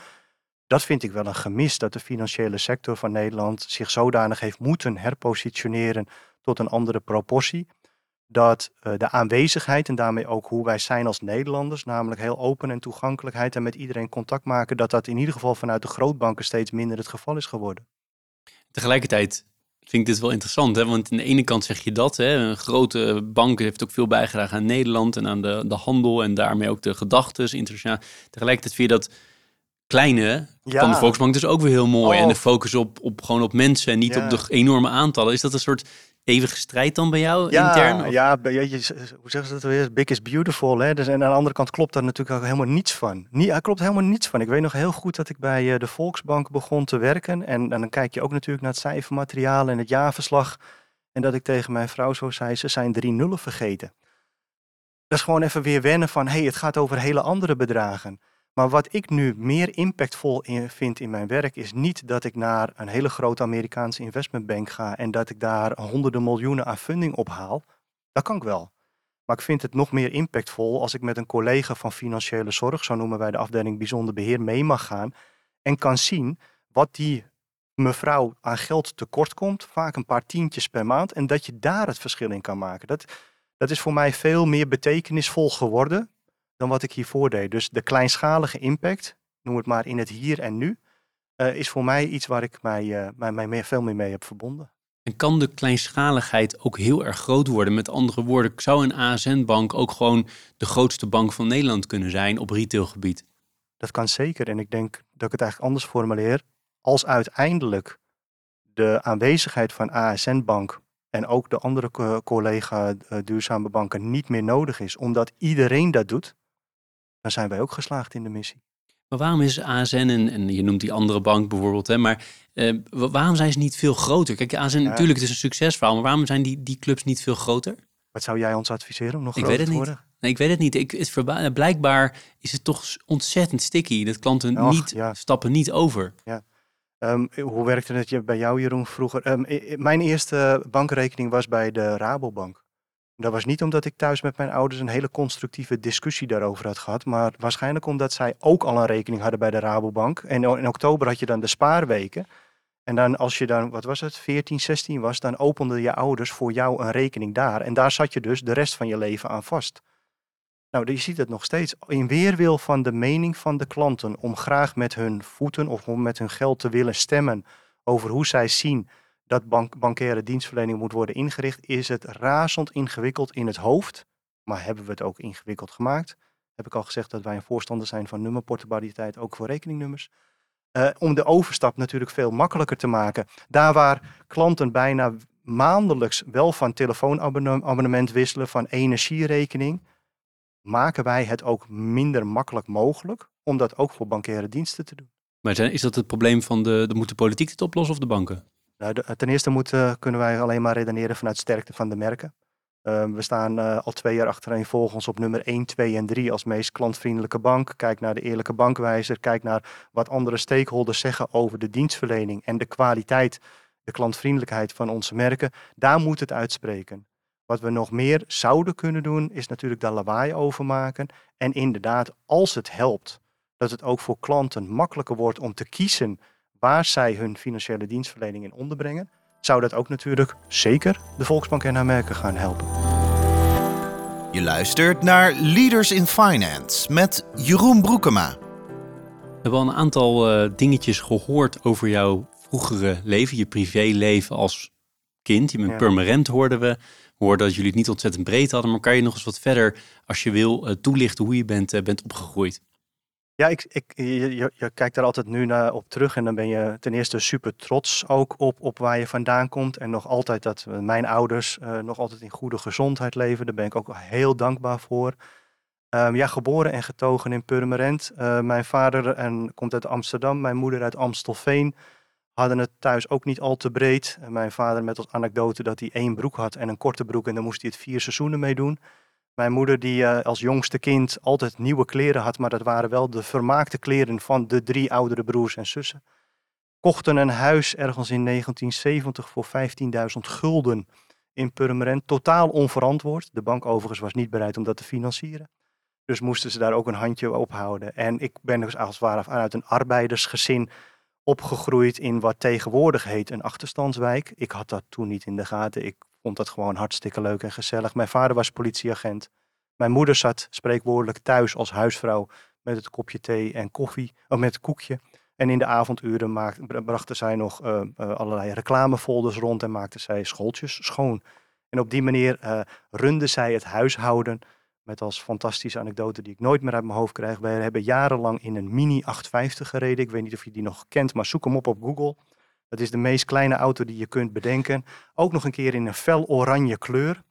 Dat vind ik wel een gemis dat de financiële sector van Nederland zich zodanig heeft moeten herpositioneren tot een andere proportie. Dat uh, de aanwezigheid en daarmee ook hoe wij zijn als Nederlanders, namelijk heel open en toegankelijkheid en met iedereen contact maken, dat dat in ieder geval vanuit de grootbanken steeds minder het geval is geworden. Tegelijkertijd vind ik dit wel interessant, hè? want aan de ene kant zeg je dat, hè? een grote bank heeft ook veel bijgedragen aan Nederland en aan de, de handel en daarmee ook de gedachten internationaal. Tegelijkertijd vind je dat kleine van de Volksbank dus ook weer heel mooi. En de oh. focus op, op gewoon op mensen en niet op de enorme aantallen. Is dat een soort eeuwige strijd dan bij jou ja, intern? Ja, je, hoe zeggen ze dat weer? Big is beautiful. Hè? Dus, en aan de andere kant klopt daar natuurlijk ook helemaal niets van. Nie, er klopt helemaal niets van. Ik weet nog heel goed dat ik bij eh, de Volksbank begon te werken. En, en dan kijk je ook natuurlijk naar het cijfermateriaal en het jaarverslag. En dat ik tegen mijn vrouw zo zei, ze zijn drie nullen vergeten. Dat is gewoon even weer wennen van, hé, hey, het gaat over hele andere bedragen. Maar wat ik nu meer impactvol in, vind in mijn werk is niet dat ik naar een hele grote Amerikaanse investmentbank ga en dat ik daar honderden miljoenen aan funding ophaal. Dat kan ik wel. Maar ik vind het nog meer impactvol als ik met een collega van financiële zorg, zo noemen wij de afdeling bijzonder beheer, mee mag gaan en kan zien wat die mevrouw aan geld tekort komt, vaak een paar tientjes per maand, en dat je daar het verschil in kan maken. Dat, dat is voor mij veel meer betekenisvol geworden dan wat ik hiervoor deed. Dus de kleinschalige impact, noem het maar in het hier en nu, uh, is voor mij iets waar ik mij, uh, mij, mij meer, veel meer mee heb verbonden. En kan de kleinschaligheid ook heel erg groot worden? Met andere woorden, zou een ASN-bank ook gewoon de grootste bank van Nederland kunnen zijn op retailgebied? Dat kan zeker. En ik denk dat ik het eigenlijk anders formuleer. Als uiteindelijk de aanwezigheid van ASN-bank en ook de andere collega uh, duurzame banken niet meer nodig is, omdat iedereen dat doet, dan zijn wij ook geslaagd in de missie. Maar waarom is ASN, en, en je noemt die andere bank bijvoorbeeld, hè, maar uh, waarom zijn ze niet veel groter? Kijk, ASN, ja. natuurlijk, het is een succesverhaal, maar waarom zijn die, die clubs niet veel groter? Wat zou jij ons adviseren om nog ik groter weet het te worden? Niet. Nee, ik weet het niet. Ik, het blijkbaar is het toch ontzettend sticky. Dat klanten Och, niet, ja. stappen niet over. Ja. Um, hoe werkte het bij jou, Jeroen, vroeger? Um, mijn eerste bankrekening was bij de Rabobank. Dat was niet omdat ik thuis met mijn ouders een hele constructieve discussie daarover had gehad, maar waarschijnlijk omdat zij ook al een rekening hadden bij de Rabobank. En in oktober had je dan de spaarweken. En dan als je dan, wat was het, 14, 16 was, dan openden je ouders voor jou een rekening daar. En daar zat je dus de rest van je leven aan vast. Nou, je ziet het nog steeds. In weerwil van de mening van de klanten om graag met hun voeten of om met hun geld te willen stemmen over hoe zij zien dat bank, bankaire dienstverlening moet worden ingericht, is het razend ingewikkeld in het hoofd. Maar hebben we het ook ingewikkeld gemaakt? Heb ik al gezegd dat wij een voorstander zijn van nummerportabiliteit, ook voor rekeningnummers. Uh, om de overstap natuurlijk veel makkelijker te maken. Daar waar klanten bijna maandelijks wel van telefoonabonnement wisselen, van energierekening, maken wij het ook minder makkelijk mogelijk om dat ook voor bankaire diensten te doen. Maar is dat het probleem van de, de moet de politiek het oplossen of de banken? Nou, ten eerste moeten, kunnen wij alleen maar redeneren vanuit sterkte van de merken. Ehm, we staan uh, al twee jaar achtereen volgens op nummer 1, 2 en 3 als meest klantvriendelijke bank. Kijk naar de eerlijke bankwijzer. Kijk naar wat andere stakeholders zeggen over de dienstverlening en de kwaliteit, de klantvriendelijkheid van onze merken. Daar moet het uitspreken. Wat we nog meer zouden kunnen doen, is natuurlijk daar lawaai over maken. En inderdaad, als het helpt, dat het ook voor klanten makkelijker wordt om te kiezen waar zij hun financiële dienstverlening in onderbrengen, zou dat ook natuurlijk zeker de Volksbank en haar merken gaan helpen. Je luistert naar Leaders in Finance met Jeroen Broekema. We hebben al een aantal uh, dingetjes gehoord over jouw vroegere leven, je privéleven als kind. Je bent ja. permanent, hoorden we. We hoorden dat jullie het niet ontzettend breed hadden, maar kan je nog eens wat verder, als je wil, uh, toelichten hoe je bent, uh, bent opgegroeid? Ja, ik, ik, je, je, kijkt daar altijd nu naar op terug en dan ben je ten eerste super trots ook op, op waar je vandaan komt. En nog altijd dat mijn ouders uh, nog altijd in goede gezondheid leven. Daar ben ik ook heel dankbaar voor. Um, ja, geboren en getogen in Purmerend. Uh, mijn vader en, komt uit Amsterdam, mijn moeder uit Amstelveen. Hadden het thuis ook niet al te breed. mijn vader met als anekdote dat hij één broek had en een korte broek en dan moest hij het vier seizoenen mee doen. Mijn moeder die uh, als jongste kind altijd nieuwe kleren had, maar dat waren wel de vermaakte kleren van de drie oudere broers en zussen. Kochten een huis ergens in 1970 voor 15.000 gulden in Purmerend. Totaal onverantwoord. De bank overigens was niet bereid om dat te financieren. Dus moesten ze daar ook een handje op houden. En ik ben dus als het ware uit een arbeidersgezin opgegroeid in wat tegenwoordig heet een achterstandswijk. Ik had dat toen niet in de gaten. Ik vond dat gewoon hartstikke leuk en gezellig. Mijn vader was politieagent. Mijn moeder zat spreekwoordelijk thuis als huisvrouw met het kopje thee en koffie, of met het koekje. En in de avonduren maakte, brachten zij nog uh, uh, allerlei reclamefolders rond en maakte zij schooltjes schoon. En op die manier uh, runde zij het huishouden met als fantastische anekdote die ik nooit meer uit mijn hoofd krijg. Wij hebben jarenlang in een Mini 850 gereden. Ik weet niet of je die nog kent, maar zoek hem op op Google. Dat is de meest kleine auto die je kunt bedenken. Ook nog een keer in een fel oranje kleur.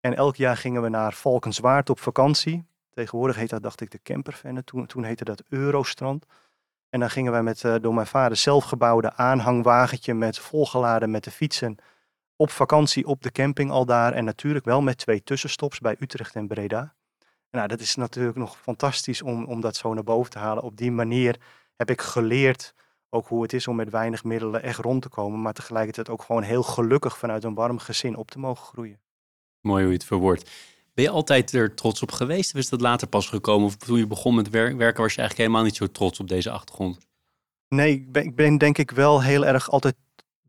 En elk jaar gingen we naar Valkenswaard op vakantie. Tegenwoordig heet dat, dacht ik, de campervenne. Toen, toen heette dat Eurostrand. En dan gingen wij met uh, door mijn vader zelfgebouwde aanhangwagentje met volgeladen met de fietsen op vakantie op de camping al daar. En natuurlijk wel met twee tussenstops bij Utrecht en Breda. nou, dat is natuurlijk nog fantastisch om, om dat zo naar boven te halen. Op die manier heb ik geleerd ook hoe het is om met weinig middelen echt rond te komen. Maar tegelijkertijd ook gewoon heel gelukkig vanuit een warm gezin op te mogen groeien. Mooi hoe je het verwoordt. Ben je altijd er trots op geweest? Of is dat later pas gekomen? Of toen je begon met werken was je eigenlijk helemaal niet zo trots op deze achtergrond? Nee, ik ben, ik ben denk ik wel heel erg altijd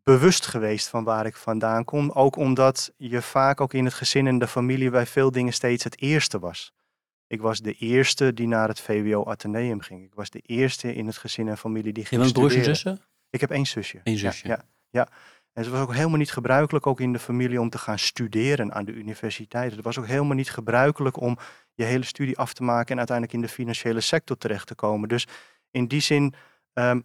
bewust geweest van waar ik vandaan kom. Ook omdat je vaak ook in het gezin en de familie bij veel dingen steeds het eerste was. Ik was de eerste die naar het VWO Atheneum ging. Ik was de eerste in het gezin en familie die ging Je bent broers en zussen? Ik heb één zusje. Eén zusje? Ja, ja, En het was ook helemaal niet gebruikelijk, ook in de familie, om te gaan studeren aan de universiteit. Het was ook helemaal niet gebruikelijk om je hele studie af te maken en uiteindelijk in de financiële sector terecht te komen. Dus in die zin ehm,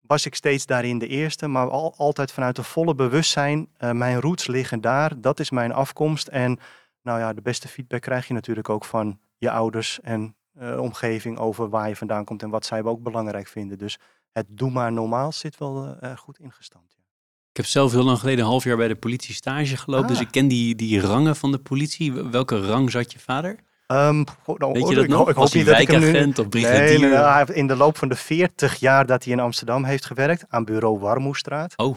was ik steeds daarin de eerste, maar al, altijd vanuit een volle bewustzijn. Uh, mijn roots liggen daar, dat is mijn afkomst. En nou ja, de beste feedback krijg je natuurlijk ook van je ouders en uh, omgeving over waar je vandaan komt en wat zij ook belangrijk vinden. Dus het doe maar normaal zit wel uh, goed ingestand. Ja. Ik heb zelf heel lang geleden een half jaar bij de politie stage gelopen, dus ah. ik ken die, die rangen van de politie. Welke rang zat je vader? Um, nou, Weet je dat ik, nog? Ik hoop niet dat ik hem nu... of brigadier? Nee, nee, in de loop van de 40 jaar dat hij in Amsterdam heeft gewerkt, aan bureau Warmoestraat. Oh.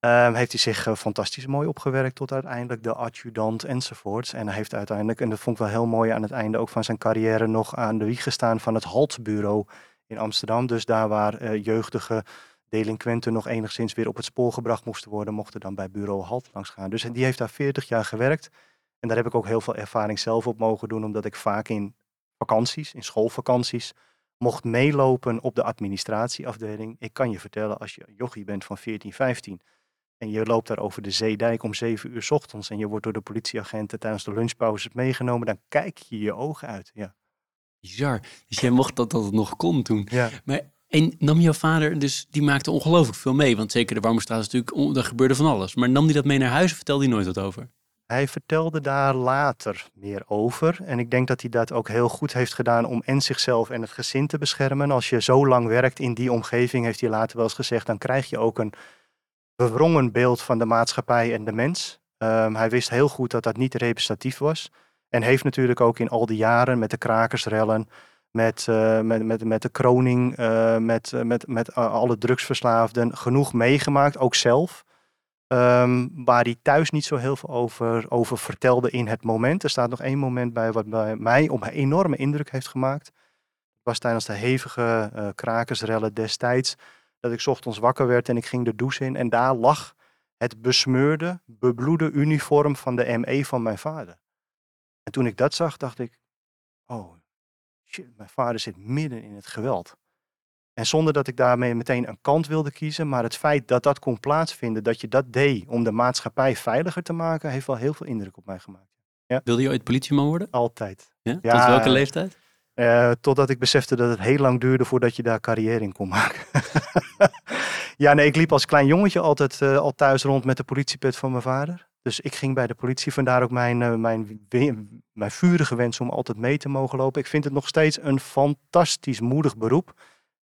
Um, heeft hij zich uh, fantastisch mooi opgewerkt tot uiteindelijk de adjudant enzovoorts. En hij heeft uiteindelijk, en dat vond ik wel heel mooi aan het einde ook van zijn carrière, nog aan de wieg gestaan van het Haltbureau in Amsterdam. Dus daar waar uh, jeugdige delinquenten nog enigszins weer op het spoor gebracht moesten worden, mochten dan bij bureau Halt langs gaan. Dus die heeft daar 40 jaar gewerkt. En daar heb ik ook heel veel ervaring zelf op mogen doen, omdat ik vaak in vakanties, in schoolvakanties, mocht meelopen op de administratieafdeling. Ik kan je vertellen, als je jochie bent van 14, 15 en je loopt daar over de zeedijk om 7 uur s ochtends en je wordt door de politieagenten tijdens de lunchpauzes meegenomen, dan kijk je je ogen uit. Ja. Bizar. Dus jij mocht dat dat het nog kon toen. Ja. Maar En nam jouw vader, dus die maakte ongelooflijk veel mee. Want zeker de Warmoestraat is natuurlijk, daar gebeurde van alles. Maar nam hij dat mee naar huis of vertelde hij nooit wat over? Hij vertelde daar later meer over. En ik denk dat hij dat ook heel goed heeft gedaan om en zichzelf en het gezin te beschermen. Als je zo lang werkt in die omgeving, heeft hij later wel eens gezegd, dan krijg je ook een bevrongen beeld van de maatschappij en de mens. Ehm, hij wist heel goed dat dat niet representatief was. En heeft natuurlijk ook in al die jaren met de krakersrellen, met, uh, met, met, met de kroning, uh, met, uh, met, met alle drugsverslaafden genoeg meegemaakt, ook zelf. Um, waar hij thuis niet zo heel veel over, over vertelde in het moment. Er staat nog één moment bij wat bij mij op een enorme indruk heeft gemaakt. Het was tijdens de hevige krakersrellen destijds dat ik ochtends wakker werd en ik ging de douche in. En daar lag het besmeurde, bebloede uniform van de ME van mijn vader. En toen ik dat zag, dacht ik, oh shit, mijn vader zit midden in het geweld. En zonder dat ik daarmee meteen een kant wilde kiezen, maar het feit dat dat kon plaatsvinden, dat je dat deed om de maatschappij veiliger te maken, heeft wel heel veel indruk op mij gemaakt. Ja. Wilde je ooit politieman worden? Altijd. Ja? Tot welke leeftijd? Uh, totdat ik besefte dat het heel lang duurde voordat je daar carrière in kon maken. ja, nee, ik liep als klein jongetje altijd uh, al thuis rond met de politiepet van mijn vader. Dus ik ging bij de politie, vandaar ook mijn, uh, mijn, mijn vurige wens om altijd mee te mogen lopen. Ik vind het nog steeds een fantastisch moedig beroep.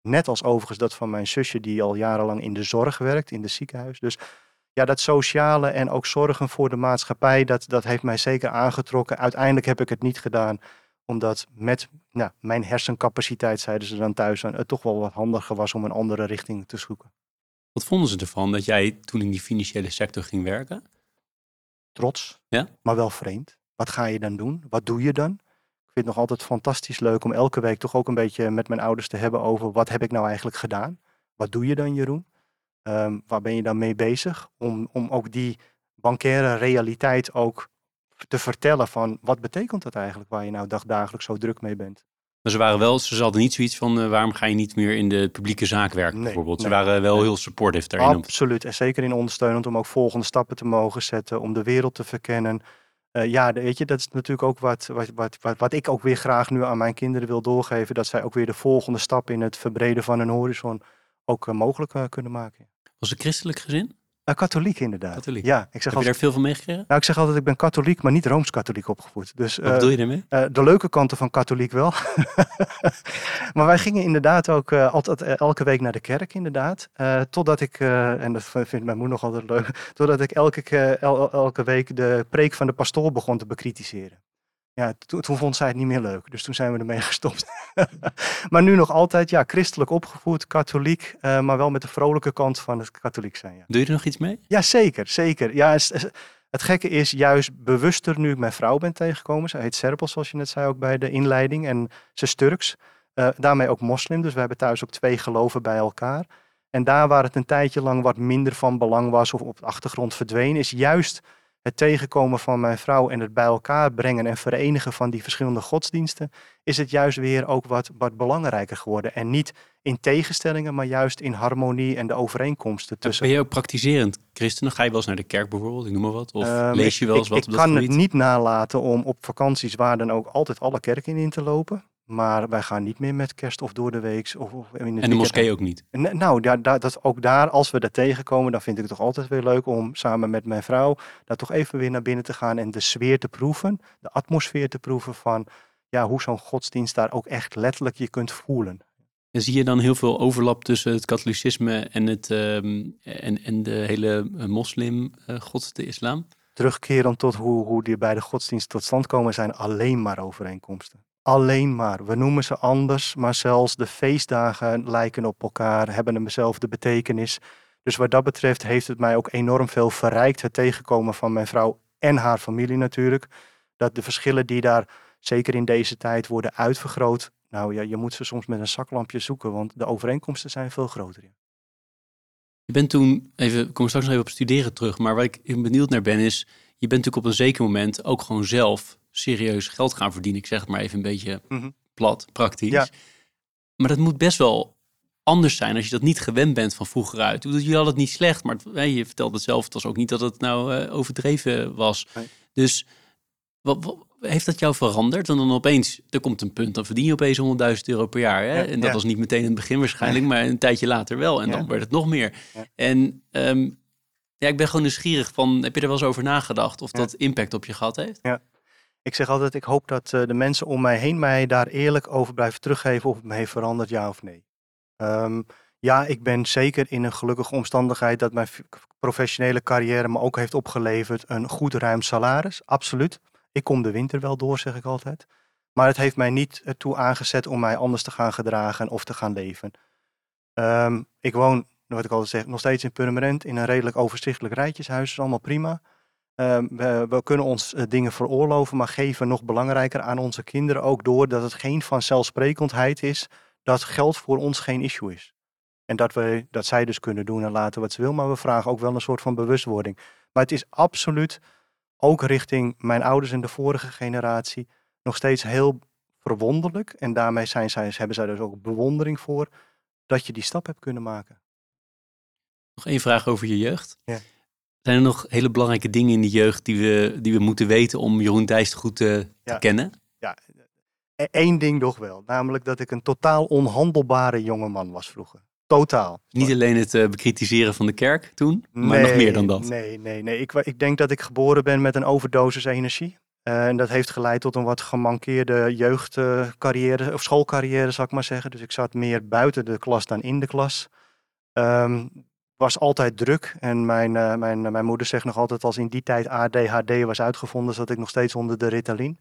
Net als overigens dat van mijn zusje, die al jarenlang in de zorg werkt, in het ziekenhuis. Dus ja, dat sociale en ook zorgen voor de maatschappij, dat, dat heeft mij zeker aangetrokken. Uiteindelijk heb ik het niet gedaan omdat met nou, mijn hersencapaciteit, zeiden ze dan thuis, het toch wel wat handiger was om een andere richting te zoeken. Wat vonden ze ervan dat jij toen in die financiële sector ging werken? Trots, ja? maar wel vreemd. Wat ga je dan doen? Wat doe je dan? Ik vind het nog altijd fantastisch leuk om elke week toch ook een beetje met mijn ouders te hebben over wat heb ik nou eigenlijk gedaan? Wat doe je dan, Jeroen? Um, waar ben je dan mee bezig? Om, om ook die bankaire realiteit ook te vertellen van wat betekent dat eigenlijk waar je nou dagdagelijks zo druk mee bent. Maar ze waren wel, ze hadden niet zoiets van uh, waarom ga je niet meer in de publieke zaak werken nee, bijvoorbeeld. Ze waren wel heel supportive daarin. Absoluut en zeker in ondersteunend om ook volgende stappen te mogen zetten, om de wereld te verkennen. Uh, ja, weet je, dat is natuurlijk ook wat, wat, wat, wat, wat ik ook weer graag nu aan mijn kinderen wil doorgeven. Dat zij ook weer de volgende stap in het verbreden van hun horizon ook uh, mogelijk kunnen maken. Was het christelijk gezin? Uh, katholiek inderdaad. Katholiek. Ja, ik zeg Heb altijd, je daar veel van meegekregen? Nou, ik zeg altijd, ik ben katholiek, maar niet rooms-katholiek opgevoed. Dus, Wat uh, bedoel je daarmee? Uh, de leuke kanten van katholiek wel. maar wij gingen inderdaad ook altijd elke week naar de kerk, inderdaad. totdat ik, en dat vindt mijn moeder nog altijd leuk, totdat ik elke, el, elke week de preek van de pastoor begon te bekritiseren. Ja, toen, toen vond zij het niet meer leuk. Dus toen zijn we ermee gestopt. maar nu nog altijd, ja, christelijk opgevoed, katholiek. Uh, maar wel met de vrolijke kant van het katholiek zijn. Ja. Doe je er nog iets mee? Ja, zeker, zeker. Ja, het, het gekke is juist bewuster nu ik mijn vrouw ben tegengekomen. Zij heet Serpel, zoals je net zei ook bij de inleiding. En ze is Turks. Uh, daarmee ook moslim. Dus we hebben thuis ook twee geloven bij elkaar. En daar waar het een tijdje lang wat minder van belang was of op de achtergrond verdween, is juist het tegenkomen van mijn vrouw en het bij elkaar brengen en verenigen van die verschillende godsdiensten, is het juist weer ook wat, wat belangrijker geworden. En niet in tegenstellingen, maar juist in harmonie en de overeenkomsten tussen. Ben je ook praktiserend christen? Ga je wel eens naar de kerk bijvoorbeeld, ik noem maar wat? Of um, lees je wel eens ik, wat ik, ik kan het niet nalaten om op vakanties waar dan ook altijd alle kerken in te lopen. Maar wij gaan niet meer met kerst of door de week. Of, of in en de moskee ook niet? Nou, ja, dat, dat, ook daar, als we daar tegenkomen, dan vind ik het toch altijd weer leuk om samen met mijn vrouw daar toch even weer naar binnen te gaan en de sfeer te proeven, de atmosfeer te proeven van ja, hoe zo'n godsdienst daar ook echt letterlijk je kunt voelen. En zie je dan heel veel overlap tussen het katholicisme en, het, um, en, en de hele moslim uh, gods, de islam? Terugkerend tot hoe, hoe die beide godsdiensten tot stand komen, zijn alleen maar overeenkomsten alleen maar. We noemen ze anders, maar zelfs de feestdagen lijken op elkaar, hebben dezelfde betekenis. Dus wat dat betreft heeft het mij ook enorm veel verrijkt, het tegenkomen van mijn vrouw en haar familie natuurlijk. Dat de verschillen die daar zeker in deze tijd worden uitvergroot, nou ja, je moet ze soms met een zaklampje zoeken, want de overeenkomsten zijn veel groter. Je bent toen, even, kom straks nog even op studeren terug, maar waar ik benieuwd naar ben is, je bent natuurlijk op een zeker moment ook gewoon zelf serieus geld gaan verdienen. Ik zeg het maar even een beetje Mhm. plat, praktisch. Ja. Maar dat moet best wel anders zijn als je dat niet gewend bent van vroeger uit. Je had het niet slecht, maar het- je vertelde het zelf. Het was ook niet dat het nou eh, overdreven was. Nee. Dus wat, wat- heeft dat jou veranderd? En dan opeens, er komt een punt, dan verdien je opeens 100.000 euro per jaar. Hè? Ja, en dat ja. was niet meteen in het begin waarschijnlijk, maar een tijdje later wel. En Ja. dan werd het nog meer. Ja. En ehm, ja, ik ben gewoon nieuwsgierig van, heb je er wel eens over nagedacht of Ja. dat impact op je gehad heeft? Ik zeg altijd, ik hoop dat eh, de mensen om mij heen mij daar eerlijk over blijven teruggeven of het me heeft veranderd, ja of nee. Ehm, ja, ik ben zeker in een gelukkige omstandigheid dat mijn professionele carrière me ook heeft opgeleverd een goed ruim salaris, absoluut. Ik kom de winter wel door, zeg ik altijd. Maar het heeft mij niet ertoe aangezet om mij anders te gaan gedragen of te gaan leven. Ehm, ik woon, wat ik altijd zeg, nog steeds in Purmerend in een redelijk overzichtelijk rijtjeshuis, is allemaal prima. Ehm, we, we kunnen ons eh, dingen veroorloven, maar geven nog belangrijker aan onze kinderen ook door dat het geen vanzelfsprekendheid is dat geld voor ons geen issue is. En dat, we, dat zij dus kunnen doen en laten wat ze wil, maar we vragen ook wel een soort van bewustwording. Maar het is absoluut ook richting mijn ouders en de vorige generatie nog steeds heel verwonderlijk. En daarmee zijn zij, hebben zij dus ook bewondering voor dat je die stap hebt kunnen maken. Nog één vraag over je jeugd. Ja. Zijn er nog hele belangrijke dingen in de jeugd die we, die we moeten weten om Jeroen Dijst goed te, te Ja. kennen? Eén ding toch wel, namelijk dat ik een totaal onhandelbare jongeman was vroeger. Totaal. Niet alleen het eh, bekritiseren van de kerk toen, maar nog meer dan dat. Nee, nee, nee. Ik, ik denk dat ik geboren ben met een overdosis energie. Eh, en dat heeft geleid tot een wat gemankeerde jeugdcarrière, of schoolcarrière, zal ik maar zeggen. Dus ik zat meer buiten de klas dan in de klas. Ehm, was altijd druk. En mijn, eh, mijn, mijn moeder zegt nog altijd, als in die tijd ADHD was uitgevonden, zat ik nog steeds onder de Ritalin.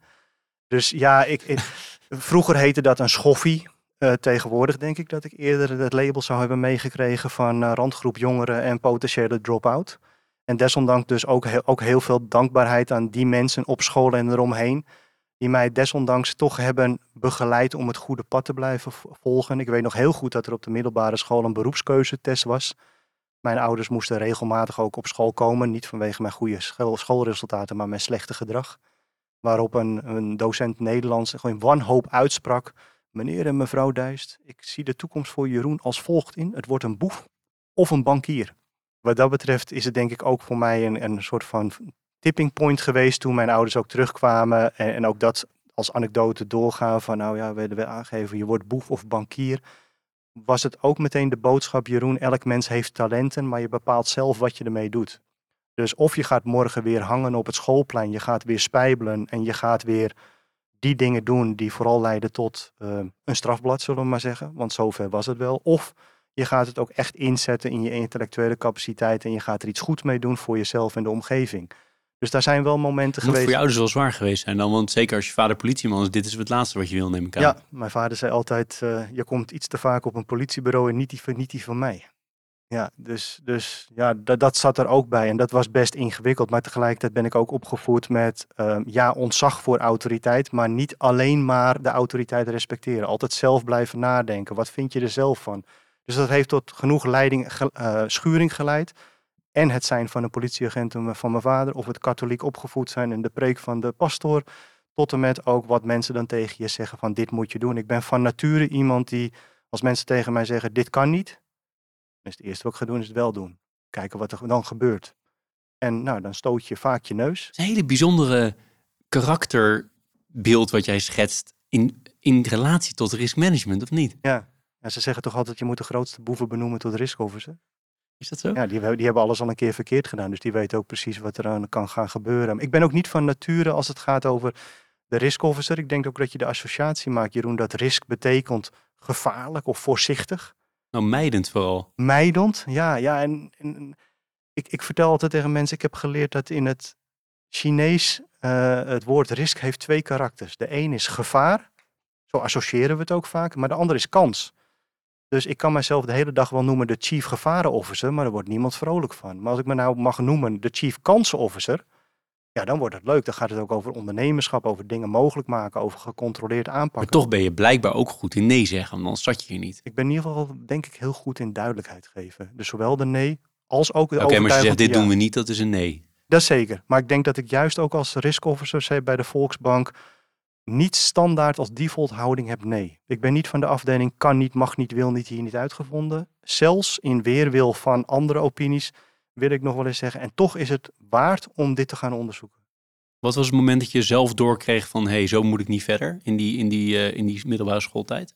Dus ja, ik, ik- vroeger heette dat een schoffie. Eh, tegenwoordig denk ik dat ik eerder het label zou hebben meegekregen van eh, randgroep jongeren en potentiële drop-out. En desondanks dus ook, heel- ook heel veel dankbaarheid aan die mensen op school en eromheen. Die mij desondanks toch hebben begeleid om het goede pad te blijven volgen. Ik weet nog heel goed dat er op de middelbare school een beroepskeuzetest was. Mijn ouders moesten regelmatig ook op school komen. Niet vanwege mijn goede school- schoolresultaten, maar mijn slechte gedrag. Waarop een, een docent Nederlands gewoon wanhoop uitsprak. Meneer en mevrouw Dijst, ik zie de toekomst voor Jeroen als volgt in. Het wordt een boef of een bankier. Wat dat betreft is het denk ik ook voor mij een, een soort van tipping point geweest toen mijn ouders ook terugkwamen. En, en ook dat als anekdote doorgaan van nou ja, we aangeven je wordt boef of bankier. Was het ook meteen de boodschap Jeroen, elk mens heeft talenten, maar je bepaalt zelf wat je ermee doet. Dus of je gaat morgen weer hangen op het schoolplein, je gaat weer spijbelen en je gaat weer die dingen doen die vooral leiden tot eh, een strafblad, zullen we maar zeggen. Want zover was het wel. Of je gaat het ook echt inzetten in je intellectuele capaciteit en je gaat er iets goed mee doen voor jezelf en de omgeving. Dus daar zijn wel momenten moet geweest. voor je ouders wel zwaar geweest zijn dan, want zeker als je vader politieman is, dit is het laatste wat je wil, neem ik aan. Ja, mijn vader zei altijd, eh, je komt iets te vaak op een politiebureau en niet die, van- niet die van mij. Ja, dus, dus ja, dat, dat zat er ook bij en dat was best ingewikkeld. Maar tegelijkertijd ben ik ook opgevoed met, ehm, ja, ontzag voor autoriteit, maar niet alleen maar de autoriteit respecteren. Altijd zelf blijven nadenken. Wat vind je er zelf van? Dus dat heeft tot genoeg leiding, ge- eh, schuring geleid. En het zijn van een politieagent van mijn vader, of het katholiek opgevoed zijn en de preek van de pastoor tot en met ook wat mensen dan tegen je zeggen van dit moet je doen. Ik ben van nature iemand die, als mensen tegen mij zeggen dit kan niet, dan is het eerste wat ik ga doen is het wel doen. Kijken wat er dan gebeurt. En nou, dan stoot je vaak je neus. Het is een hele bijzondere karakterbeeld wat jij schetst in, in relatie tot risk management, of niet? Ja. En ze zeggen toch altijd, je moet de grootste boeven benoemen tot risk officer. Is dat zo? Ja, die, hebben- die hebben alles al een keer verkeerd gedaan. Dus die weten ook precies wat er aan kan gaan gebeuren. Ik ben ook niet van nature als het gaat over de risk officer. Ik denk ook dat je de associatie maakt, Jeroen, dat risk betekent gevaarlijk of voorzichtig. Nou, mijdend vooral. Mijdend, ja. ja en, en ik, ik vertel altijd tegen mensen, ik heb geleerd dat in het Chinees eh, het woord risk heeft twee karakters. De een is gevaar, zo associëren we het ook vaak, maar de ander is kans. Dus ik kan mezelf de hele dag wel noemen de chief gevaren officer, maar daar wordt niemand vrolijk van. Maar als ik me nou mag noemen de chief kansen officer, ja, dan wordt het leuk. Dan gaat het ook over ondernemerschap, over dingen mogelijk maken, over gecontroleerd Maar aanpakken. toch ben je blijkbaar ook goed in nee zeggen, want anders zat je hier niet. Ik ben in ieder geval, denk ik, heel goed in duidelijkheid geven. Dus zowel de nee als ook de Oké, maar als je zegt dit ja. doen we niet, dat is een nee. Dat zeker. Maar ik denk dat ik juist ook als risk officer zei bij de Volksbank niet standaard als default houding heb nee. Ik ben niet van de afdeling kan niet, mag niet, wil niet, hier niet uitgevonden. Zelfs in weerwil van andere opinies wil ik nog wel eens zeggen. En toch is het waard om dit te gaan onderzoeken. Wat was het moment dat je zelf doorkreeg van... hé, hey, zo moet ik niet verder in die, in die, uh, in die middelbare schooltijd?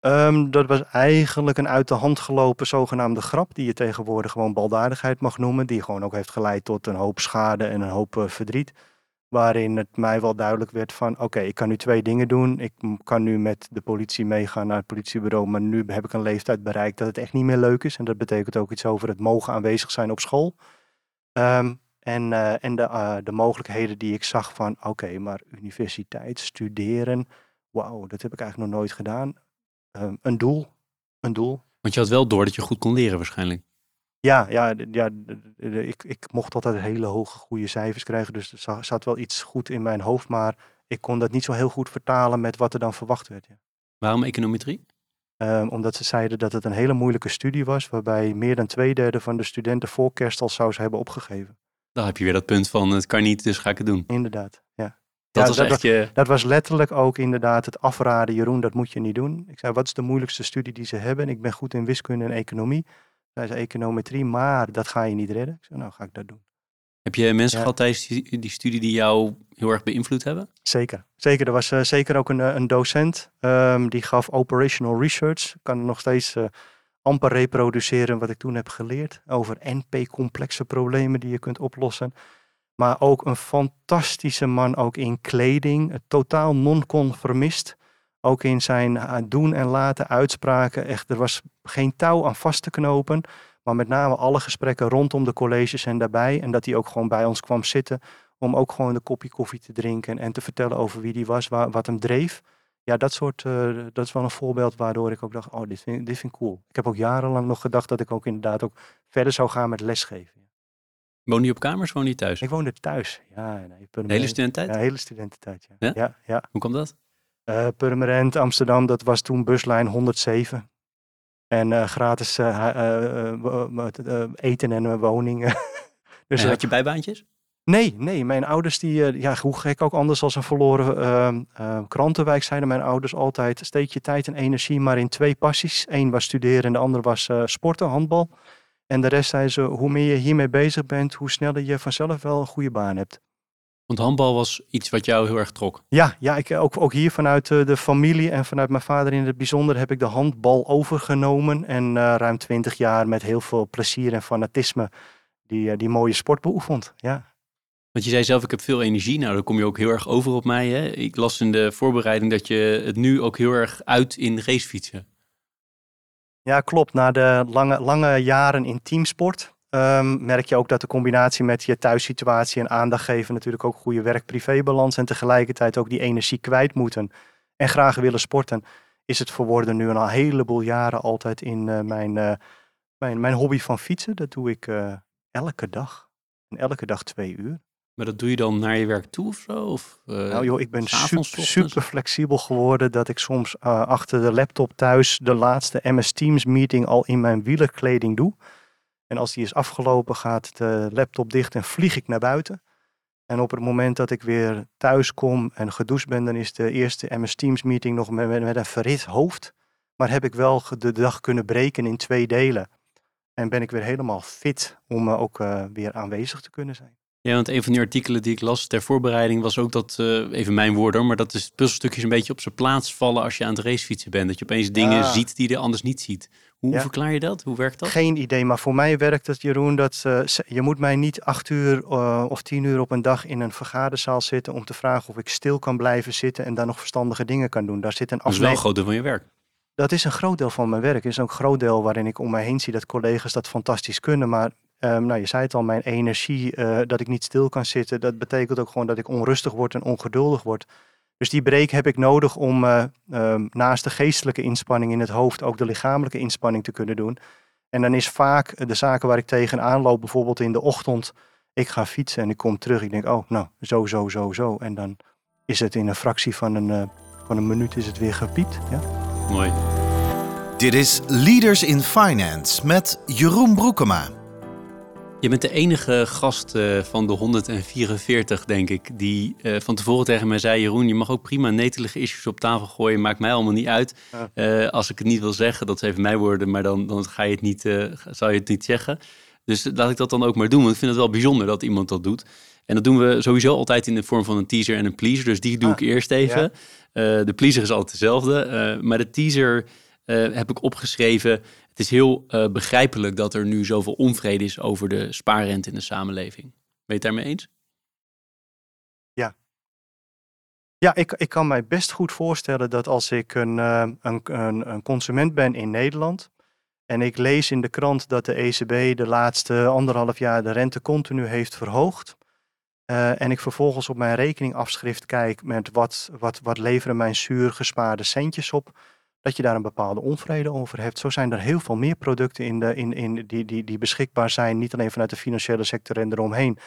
Um, dat was eigenlijk een uit de hand gelopen zogenaamde grap... die je tegenwoordig gewoon baldadigheid mag noemen. Die gewoon ook heeft geleid tot een hoop schade en een hoop uh, verdriet. Waarin het mij wel duidelijk werd van... oké, ik kan nu twee dingen doen. Ik kan nu met de politie meegaan naar het politiebureau... maar nu heb ik een leeftijd bereikt dat het echt niet meer leuk is. En dat betekent ook iets over het mogen aanwezig zijn op school... Um, en, uh, en de, uh, de mogelijkheden die ik zag van, oké, maar universiteit, studeren, wauw, dat heb ik eigenlijk nog nooit gedaan. Um, een doel, een doel. Want je had wel door dat je goed kon leren waarschijnlijk. Ja, ja, ja ik, ik mocht altijd hele hoge, goede cijfers krijgen. Dus er zat wel iets goed in mijn hoofd, maar ik kon dat niet zo heel goed vertalen met wat er dan verwacht werd. Ja. Waarom econometrie? Um, omdat ze zeiden dat het een hele moeilijke studie was, waarbij meer dan twee derde van de studenten voor kerst al zou ze hebben opgegeven. Dan heb je weer dat punt van het kan niet, dus ga ik het doen. Inderdaad, ja. Dat ja, was echt je... dat was letterlijk ook inderdaad het afraden. Jeroen, dat moet je niet doen. Ik zei, wat is de moeilijkste studie die ze hebben? Ik ben goed in wiskunde en economie. Zij zei econometrie, maar dat ga je niet redden. Ik zei, nou ga ik dat doen. Heb je mensen ja. gehad tijdens die, die, studie die jou heel erg beïnvloed hebben? Zeker. Zeker. Er was uh, zeker ook een, een docent um, die gaf operational research. Ik kan nog steeds uh, amper reproduceren wat ik toen heb geleerd over NP-complexe problemen die je kunt oplossen. Maar ook een fantastische man, ook in kleding, totaal non-conformist. Ook in zijn doen en laten uitspraken. Echt, er was geen touw aan vast te knopen. Maar met name alle gesprekken rondom de colleges en daarbij. En dat hij ook gewoon bij ons kwam zitten om ook gewoon een kopje koffie te drinken en te vertellen over wie die was, waar, wat hem dreef. Ja, dat soort, uh, dat is wel een voorbeeld waardoor ik ook dacht, oh, dit vind, dit vind ik cool. Ik heb ook jarenlang nog gedacht dat ik ook inderdaad ook verder zou gaan met lesgeven. Woon je op kamers, woon je thuis? Ik woonde thuis, ja. Nee, de hele studententijd? Ja, hele studententijd, ja. Ja? ja, ja. Hoe komt dat? Uh, Purmerend, Amsterdam, dat was toen buslijn 107. En uh, gratis eten en woningen. dus en had je bijbaantjes? Nee, nee, mijn ouders die, ja, hoe gek ook anders als een verloren uh, uh, krantenwijk zeiden mijn ouders altijd, steek je tijd en energie maar in twee passies. Eén was studeren en de andere was sporten, handbal. En de rest zei ze, hoe meer je hiermee bezig bent, hoe sneller je vanzelf wel een goede baan hebt. Want handbal was iets wat jou heel erg trok. Ja, ja ik, ook, ook hier vanuit de familie en vanuit mijn vader in het bijzonder heb ik de handbal overgenomen. En ruim twintig jaar met heel veel plezier en fanatisme die, die mooie sport beoefend. Ja. Want je zei zelf, ik heb veel energie. Nou, dan kom je ook heel erg over op mij. Hè? Ik las in de voorbereiding dat je het nu ook heel erg uit in racefietsen. Ja, klopt. Na de lange, lange jaren in teamsport um, merk je ook dat de combinatie met je thuissituatie en aandacht geven natuurlijk ook goede werk-privébalans en tegelijkertijd ook die energie kwijt moeten en graag willen sporten, is het verworden nu een heleboel jaren altijd in uh, mijn, uh, mijn, mijn hobby van fietsen. Dat doe ik uh, elke dag. En elke dag twee uur. Maar dat doe je dan naar je werk toe of zo? Of, nou joh, ik ben super, super, flexibel geworden dat ik soms achter de laptop thuis de laatste MS Teams meeting al in mijn wielerkleding doe. En als die is afgelopen gaat de laptop dicht en vlieg ik naar buiten. En op het moment dat ik weer thuis kom en gedoucht ben, dan is de eerste MS Teams meeting nog met, met een verhit hoofd. Maar heb ik wel de dag kunnen breken in twee delen. En ben ik weer helemaal fit om uh, ook weer aanwezig te kunnen zijn. Ja, want een van die artikelen die ik las ter voorbereiding was ook dat, uh, even mijn woorden, maar dat is puzzelstukjes een beetje op zijn plaats vallen als je aan het racefietsen bent. Dat je opeens dingen ziet die je anders niet ziet. Hoe ja. verklaar je dat? Hoe werkt dat? Geen idee, maar voor mij werkt het, Jeroen, dat uh, je moet mij niet acht uur uh, of tien uur op een dag in een vergaderzaal zitten om te vragen of ik stil kan blijven zitten en dan nog verstandige dingen kan doen. Daar zit een Dat is wel een groot deel van je werk. Dat is een groot deel van mijn werk. Het is ook een groot deel waarin ik om mij heen zie dat collega's dat fantastisch kunnen, maar Um, nou, je zei het al, mijn energie, uh, dat ik niet stil kan zitten, dat betekent ook gewoon dat ik onrustig word en ongeduldig word. Dus die break heb ik nodig om uh, um, naast de geestelijke inspanning in het hoofd ook de lichamelijke inspanning te kunnen doen. En dan is vaak de zaken waar ik tegenaan loop, bijvoorbeeld in de ochtend, ik ga fietsen en ik kom terug. Ik denk, oh, nou, zo, zo, zo, zo. En dan is het in een fractie van een, uh, van een minuut is het weer gepiept. Ja? Mooi. Dit is Leaders in Finance met Jeroen Broekema. Je bent de enige gast uh, van de 144, denk ik, die uh, van tevoren tegen mij zei: Jeroen, je mag ook prima netelige issues op tafel gooien, maakt mij allemaal niet uit. Ja. Uh, als ik het niet wil zeggen, dat is even mijn woorden, maar dan, dan ga je het niet, zou je het niet zeggen. Dus laat ik dat dan ook maar doen. Want ik vind het wel bijzonder dat iemand dat doet. En dat doen we sowieso altijd in de vorm van een teaser en een pleaser. Dus die doe Ah, ik eerst even. ja. Eh, de pleaser is altijd dezelfde. eh, maar de teaser eh, heb ik opgeschreven. Het is heel eh, begrijpelijk dat er nu zoveel onvrede is over de spaarrente in de samenleving. Ben je het daarmee eens? Ja, ik, ik kan mij best goed voorstellen dat als ik een, eh, een, een consument ben in Nederland en ik lees in de krant dat de ECB de laatste anderhalf jaar de rente continu heeft verhoogd. eh, en ik vervolgens op mijn rekeningafschrift kijk met wat, wat, wat leveren mijn zuur gespaarde centjes op, dat je daar een bepaalde onvrede over hebt. Zo zijn er heel veel meer producten in de, in, in, die, die, die beschikbaar zijn, niet alleen vanuit de financiële sector en eromheen,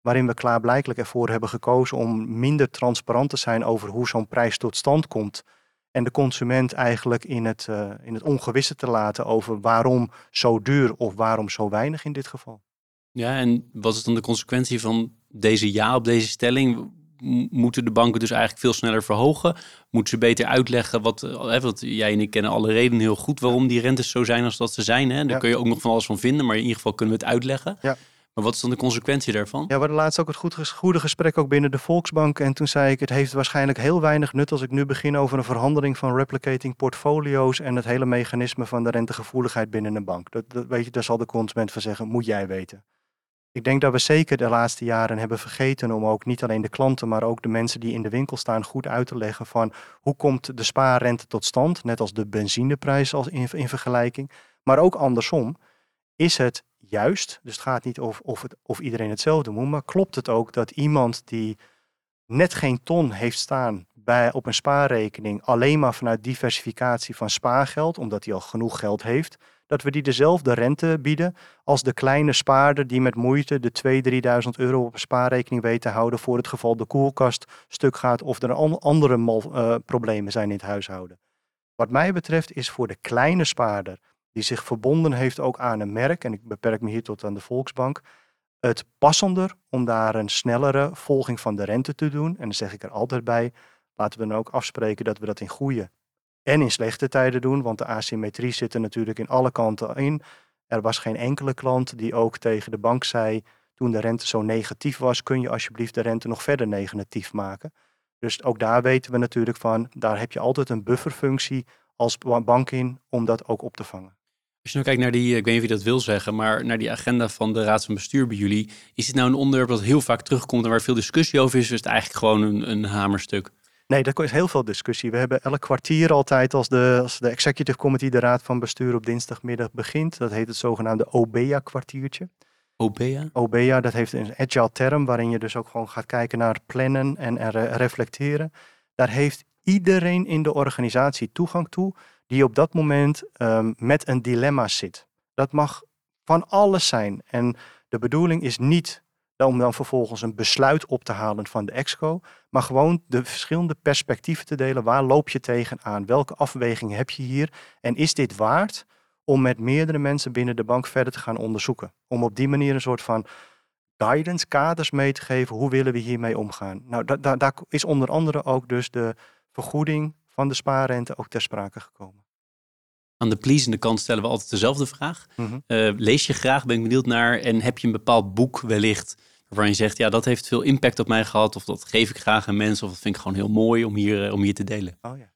waarin we klaarblijkelijk ervoor hebben gekozen om minder transparant te zijn over hoe zo'n prijs tot stand komt. En de consument eigenlijk in het, eh, in het ongewisse te laten over waarom zo duur of waarom zo weinig in dit geval. Ja, en wat is dan de consequentie van deze ja op deze stelling? Moeten de banken dus eigenlijk veel sneller verhogen? Moeten ze beter uitleggen wat, eh, hè, want jij en ik kennen alle redenen heel goed waarom die rentes zo zijn als dat ze zijn. Hè? Daar Ja. kun je ook nog van alles van vinden, maar in ieder geval kunnen we het uitleggen. Ja. Maar wat is dan de consequentie daarvan? Ja, we hadden laatst ook het goed, goede gesprek ook binnen de Volksbank. En toen zei ik, het heeft waarschijnlijk heel weinig nut als ik nu begin over een verhandeling van replicating portfolio's en het hele mechanisme van de rentegevoeligheid binnen een bank. Dat, dat, weet je, daar zal de consument van zeggen, moet jij weten. Ik denk dat we zeker de laatste jaren hebben vergeten om ook niet alleen de klanten, maar ook de mensen die in de winkel staan goed uit te leggen van hoe komt de spaarrente tot stand, net als de benzineprijs als in, in vergelijking. Maar ook andersom, is het juist, dus het gaat niet of, of, het, of iedereen hetzelfde moet, maar klopt het ook dat iemand die net geen ton heeft staan bij, op een spaarrekening, alleen maar vanuit diversificatie van spaargeld, omdat hij al genoeg geld heeft, dat we die dezelfde rente bieden als de kleine spaarder die met moeite de 2.000, 3.000 euro op een spaarrekening weet te houden voor het geval de koelkast stuk gaat of er an- andere mal- eh, problemen zijn in het huishouden. Wat mij betreft is voor de kleine spaarder die zich verbonden heeft ook aan een merk, en ik beperk me hier tot aan de Volksbank, het passender om daar een snellere volging van de rente te doen. En dan zeg ik er altijd bij, laten we dan ook afspreken dat we dat in goede en in slechte tijden doen, want de asymmetrie zit er natuurlijk in alle kanten in. Er was geen enkele klant die ook tegen de bank zei, toen de rente zo negatief was, kun je alsjeblieft de rente nog verder negatief maken. Dus ook daar weten we natuurlijk van, daar heb je altijd een bufferfunctie als ba- bank in om dat ook op te vangen. Als je nou kijkt naar die, ik weet niet of je dat wil zeggen, maar naar die agenda van de Raad van Bestuur bij jullie, is dit nou een onderwerp dat heel vaak terugkomt en waar veel discussie over is, of is het eigenlijk gewoon een, een hamerstuk? Nee, er is heel veel discussie. We hebben elk kwartier altijd als de, als de executive committee, de raad van bestuur op dinsdagmiddag begint. Dat heet het zogenaamde OBEA-kwartiertje. OBEA? OBEA, dat heeft een agile term waarin je dus ook gewoon gaat kijken naar plannen en, en re- reflecteren. Daar heeft iedereen in de organisatie toegang toe die op dat moment ehm, met een dilemma zit. Dat mag van alles zijn. En de bedoeling is niet om dan vervolgens een besluit op te halen van de exco, maar gewoon de verschillende perspectieven te delen. Waar loop je tegenaan? Welke afweging heb je hier? En is dit waard om met meerdere mensen binnen de bank verder te gaan onderzoeken? Om op die manier een soort van guidance, kaders mee te geven. Hoe willen we hiermee omgaan? Nou, da- da- daar is onder andere ook dus de vergoeding van de spaarrente ook ter sprake gekomen. Aan de pleasende kant stellen we altijd dezelfde vraag. Mhm. Eh, lees je graag, ben ik benieuwd naar, en heb je een bepaald boek wellicht waarvan je zegt, ja, dat heeft veel impact op mij gehad, of dat geef ik graag aan mensen, of dat vind ik gewoon heel mooi om hier, eh, om hier te delen. Oh ja.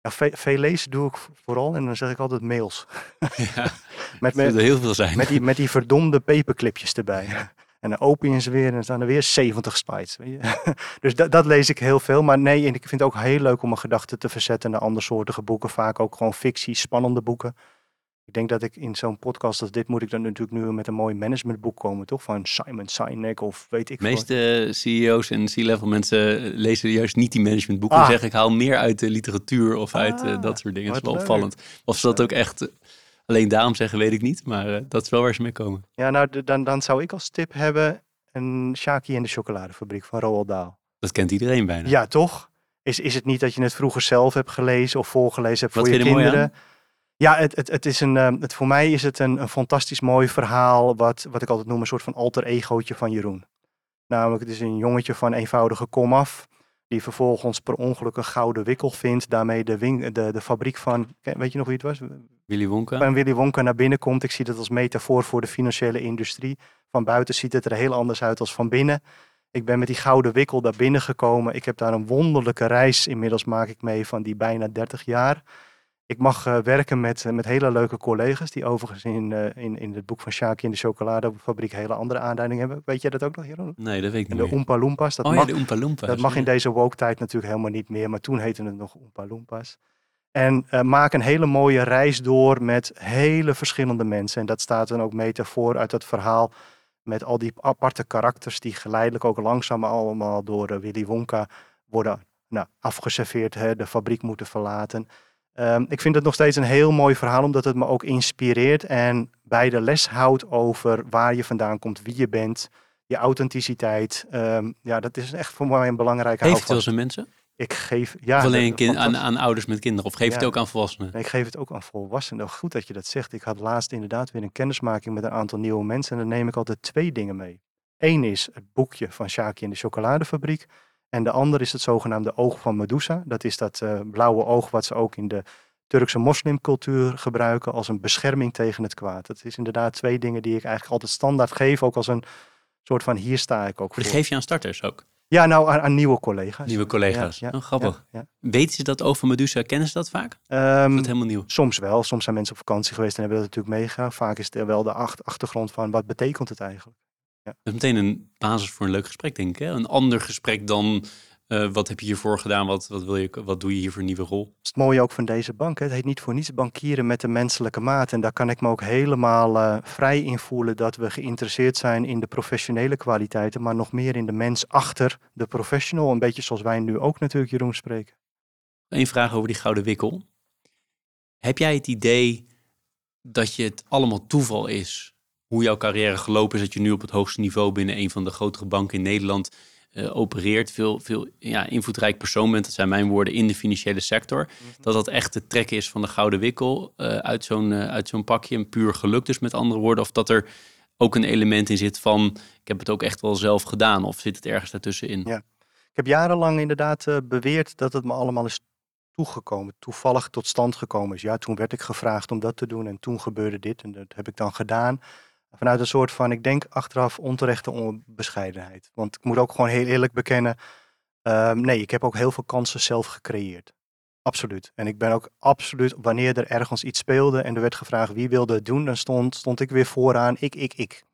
ja ve- veel lezen doe ik vooral en dan zeg ik altijd mails. Ja, Met, dat er met, heel veel zijn. met, die, met die verdomde paperclipjes erbij. En dan open je weer en dan staan er weer 70 slides. Weet je? Dus dat, dat lees ik heel veel. Maar nee, en ik vind het ook heel leuk om mijn gedachten te verzetten naar andersoortige boeken. Vaak ook gewoon fictie, spannende boeken. Ik denk dat ik in zo'n podcast als dit moet ik dan natuurlijk nu met een mooi managementboek komen, toch? Van Simon Sinek of weet ik De veel. meeste CEO's en C-level mensen eh, lezen juist niet die managementboeken. Ah. En zeggen ik haal meer uit de literatuur of uit eh, Ah, dat soort dingen. Dat is wel leuk. opvallend. Of ze dat ook echt eh, alleen daarom zeggen, weet ik niet. Maar eh, dat is wel waar ze mee komen. Ja, nou, dan, dan zou ik als tip hebben een Shaki en de chocoladefabriek van Roald Dahl. Dat kent iedereen bijna. Ja, toch? Is, is het niet dat je het vroeger zelf hebt gelezen of voorgelezen hebt Wat voor je je er mooi kinderen? Ja, het, het, het is een, ehm, het, voor mij is het een, een fantastisch mooi verhaal, wat, wat ik altijd noem een soort van alter egootje van Jeroen. Namelijk, het is een jongetje van eenvoudige komaf, die vervolgens per ongeluk een gouden wikkel vindt, daarmee de, de, de fabriek van, weet je nog wie het was? Willy Wonka. En Willy Wonka naar binnen komt. Ik zie dat als metafoor voor de financiële industrie. Van buiten ziet het er heel anders uit als van binnen. Ik ben met die gouden wikkel daar binnen gekomen. Ik heb daar een wonderlijke reis. Inmiddels maak ik mee van die bijna 30 jaar. Ik mag uh, werken met, uh, met hele leuke collega's. Die overigens in, uh, in, in het boek van Shaki in de chocoladefabriek hele andere aanduiding hebben. Weet jij dat ook nog, Jeroen? Nee, dat weet ik en niet de Oompa Loompas. Dat oh mag, ja, de Oompa Loompas. Dat mag in deze woke tijd natuurlijk helemaal niet meer. Maar toen heette het nog Oompa Loompas. En maak een hele mooie reis door met hele verschillende mensen. En dat staat dan ook metafoor uit het verhaal met al die aparte karakters die geleidelijk ook langzaam allemaal door Willy Wonka worden nou, afgeserveerd, hè, de fabriek moeten verlaten. Um, ik vind het nog steeds een heel mooi verhaal, omdat het me ook inspireert en bij de les houdt over waar je vandaan komt, wie je bent, je authenticiteit. Um, ja, dat is echt voor mij een belangrijke het wel eens aan mensen? Ik geef, ja. Of alleen kind, aan, aan, ouders met kinderen, of geef ja, het ook aan volwassenen? Nee, ik geef het ook aan volwassenen. Goed dat je dat zegt. Ik had laatst inderdaad weer een kennismaking met een aantal nieuwe mensen en dan neem ik altijd twee dingen mee. Eén is het boekje van Shaki in de chocoladefabriek. En de ander is het zogenaamde oog van Medusa. Dat is dat uh, blauwe oog wat ze ook in de Turkse moslimcultuur gebruiken als een bescherming tegen het kwaad. Dat is inderdaad twee dingen die ik eigenlijk altijd standaard geef, ook als een soort van hier sta ik ook voor. Dat geef je aan starters ook? Ja, nou aan, aan nieuwe collega's. Nieuwe collega's, ja, oh, grappig. Ja, Weten ze dat oog van Medusa, kennen ze dat vaak? Um, is dat helemaal nieuw? Soms wel, soms zijn mensen op vakantie geweest en hebben dat natuurlijk meegegaan. Vaak is er wel de achtergrond van wat betekent het eigenlijk. Ja. Dat is meteen een basis voor een leuk gesprek, denk ik. Hè? Een ander gesprek dan uh, wat heb je hiervoor gedaan? Wat, wat, wil je, wat doe je hier voor een nieuwe rol? Dat is het mooie ook van deze bank. Hè? Het heet niet voor niets bankieren met de menselijke maat. En daar kan ik me ook helemaal uh, vrij in voelen dat we geïnteresseerd zijn in de professionele kwaliteiten, maar nog meer in de mens achter de professional. Een beetje zoals wij nu ook natuurlijk, Jeroen, spreken. Eén vraag over die gouden wikkel. Heb jij het idee dat je het allemaal toeval is hoe jouw carrière gelopen is, dat je nu op het hoogste niveau binnen een van de grotere banken in Nederland uh, opereert, veel, veel ja, invloedrijk persoon bent, dat zijn mijn woorden, in de financiële sector. Mhm. Dat dat echt de trek is van de gouden wikkel uh, uit zo'n uh, uit zo'n pakje, een puur geluk dus met andere woorden. Of dat er ook een element in zit van, ik heb het ook echt wel zelf gedaan, of zit het ergens daartussenin? Ja. Ik heb jarenlang inderdaad beweerd dat het me allemaal is toegekomen, toevallig tot stand gekomen is. Ja, toen werd ik gevraagd om dat te doen en toen gebeurde dit en dat heb ik dan gedaan vanuit een soort van, ik denk achteraf onterechte onbescheidenheid. Want ik moet ook gewoon heel eerlijk bekennen, um, nee, ik heb ook heel veel kansen zelf gecreëerd. Absoluut. En ik ben ook absoluut, wanneer er ergens iets speelde en er werd gevraagd wie wilde het doen, dan stond, stond ik weer vooraan, ik, ik, ik.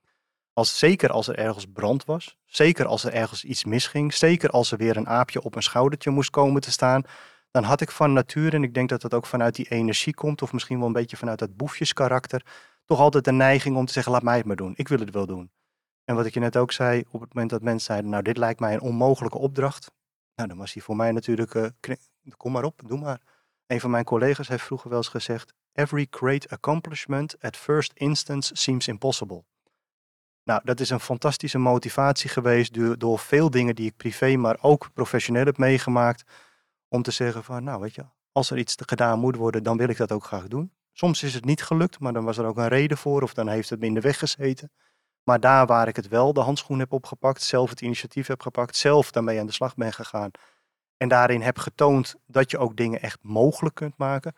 Als, zeker als er ergens brand was, zeker als er ergens iets misging, zeker als er weer een aapje op een schoudertje moest komen te staan, dan had ik van nature, en ik denk dat dat ook vanuit die energie komt, of misschien wel een beetje vanuit dat boefjeskarakter, toch altijd de neiging om te zeggen, laat mij het maar doen. Ik wil het wel doen. En wat ik je net ook zei, op het moment dat mensen zeiden, nou dit lijkt mij een onmogelijke opdracht. Nou, dan was hij voor mij natuurlijk, uh, kom maar op, doe maar. Een van mijn collega's heeft vroeger wel eens gezegd, every great accomplishment at first instance seems impossible. Nou, dat is een fantastische motivatie geweest door, door veel dingen die ik privé, maar ook professioneel heb meegemaakt. Om te zeggen van, nou weet je, als er iets gedaan moet worden, dan wil ik dat ook graag doen. Soms is het niet gelukt, maar dan was er ook een reden voor of dan heeft het me in de weg gezeten. Maar daar waar ik het wel de handschoen heb opgepakt, zelf het initiatief heb gepakt, zelf daarmee aan de slag ben gegaan en daarin heb getoond dat je ook dingen echt mogelijk kunt maken,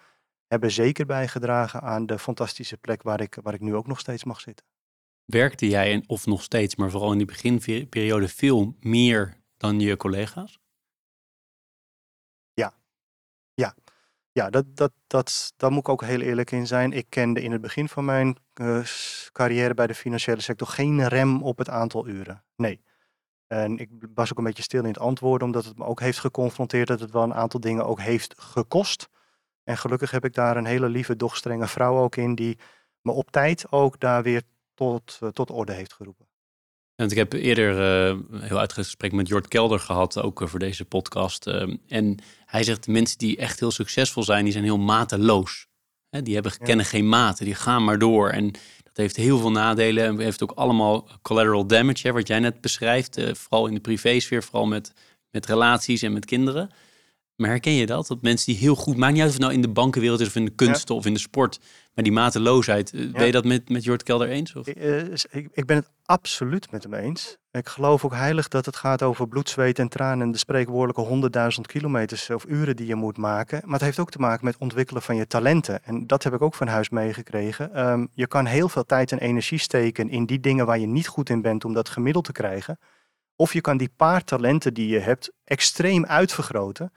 hebben zeker bijgedragen aan de fantastische plek waar ik, waar ik nu ook nog steeds mag zitten. Werkte jij, of nog steeds, maar vooral in die beginperiode, veel meer dan je collega's? Ja, ja. Ja, dat, dat, dat, daar moet ik ook heel eerlijk in zijn. Ik kende in het begin van mijn uh, carrière bij de financiële sector geen rem op het aantal uren. Nee. En ik was ook een beetje stil in het antwoorden, omdat het me ook heeft geconfronteerd dat het wel een aantal dingen ook heeft gekost. En gelukkig heb ik daar een hele lieve, doch strenge vrouw ook in, die me op tijd ook daar weer tot, uh, tot orde heeft geroepen. En ik heb eerder uh, een heel uitgebreid gesprek met Jort Kelder gehad, ook uh, voor deze podcast. Uh, en hij zegt, mensen die echt heel succesvol zijn, die zijn heel mateloos. Hè, die hebben, ja. kennen geen maten, die gaan maar door. En dat heeft heel veel nadelen en heeft ook allemaal collateral damage, hè, wat jij net beschrijft. vooral in de privésfeer, vooral met, met relaties en met kinderen. Maar herken je dat? Dat mensen die heel goed, maakt niet uit of het nou in de bankenwereld is of in de kunsten ja. of in de sport, maar die mateloosheid, ja. ben je dat met, met Jort Kelder eens? Of? Ik, ik, ik, ben het absoluut met hem eens. Ik geloof ook heilig dat het gaat over bloed, zweet en tranen en de spreekwoordelijke honderdduizend kilometers of uren die je moet maken. Maar het heeft ook te maken met ontwikkelen van je talenten. En dat heb ik ook van huis meegekregen. Ehm, je kan heel veel tijd en energie steken in die dingen waar je niet goed in bent om dat gemiddeld te krijgen. Of je kan die paar talenten die je hebt extreem uitvergroten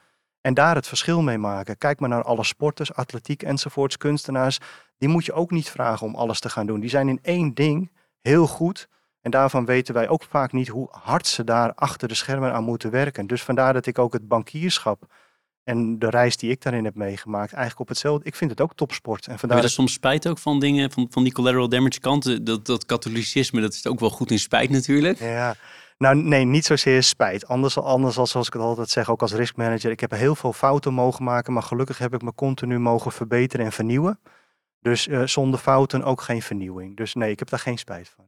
en daar het verschil mee maken. Kijk maar naar alle sporters, atletiek enzovoorts, kunstenaars. Die moet je ook niet vragen om alles te gaan doen. Die zijn in één ding heel goed. En daarvan weten wij ook vaak niet hoe hard ze daar achter de schermen aan moeten werken. Dus vandaar dat ik ook het bankierschap en de reis die ik daarin heb meegemaakt, eigenlijk op hetzelfde. Ik vind het ook topsport. En vandaar Heb je er soms spijt ook van dingen, van, van die collateral damage kanten? Dat, dat katholicisme, dat is ook wel goed in spijt natuurlijk. Ja, nou nee, niet zozeer spijt. Anders, anders als zoals ik het altijd zeg, ook als riskmanager. Ik heb heel veel fouten mogen maken, maar gelukkig heb ik me continu mogen verbeteren en vernieuwen. Dus uh, zonder fouten ook geen vernieuwing. Dus nee, ik heb daar geen spijt van.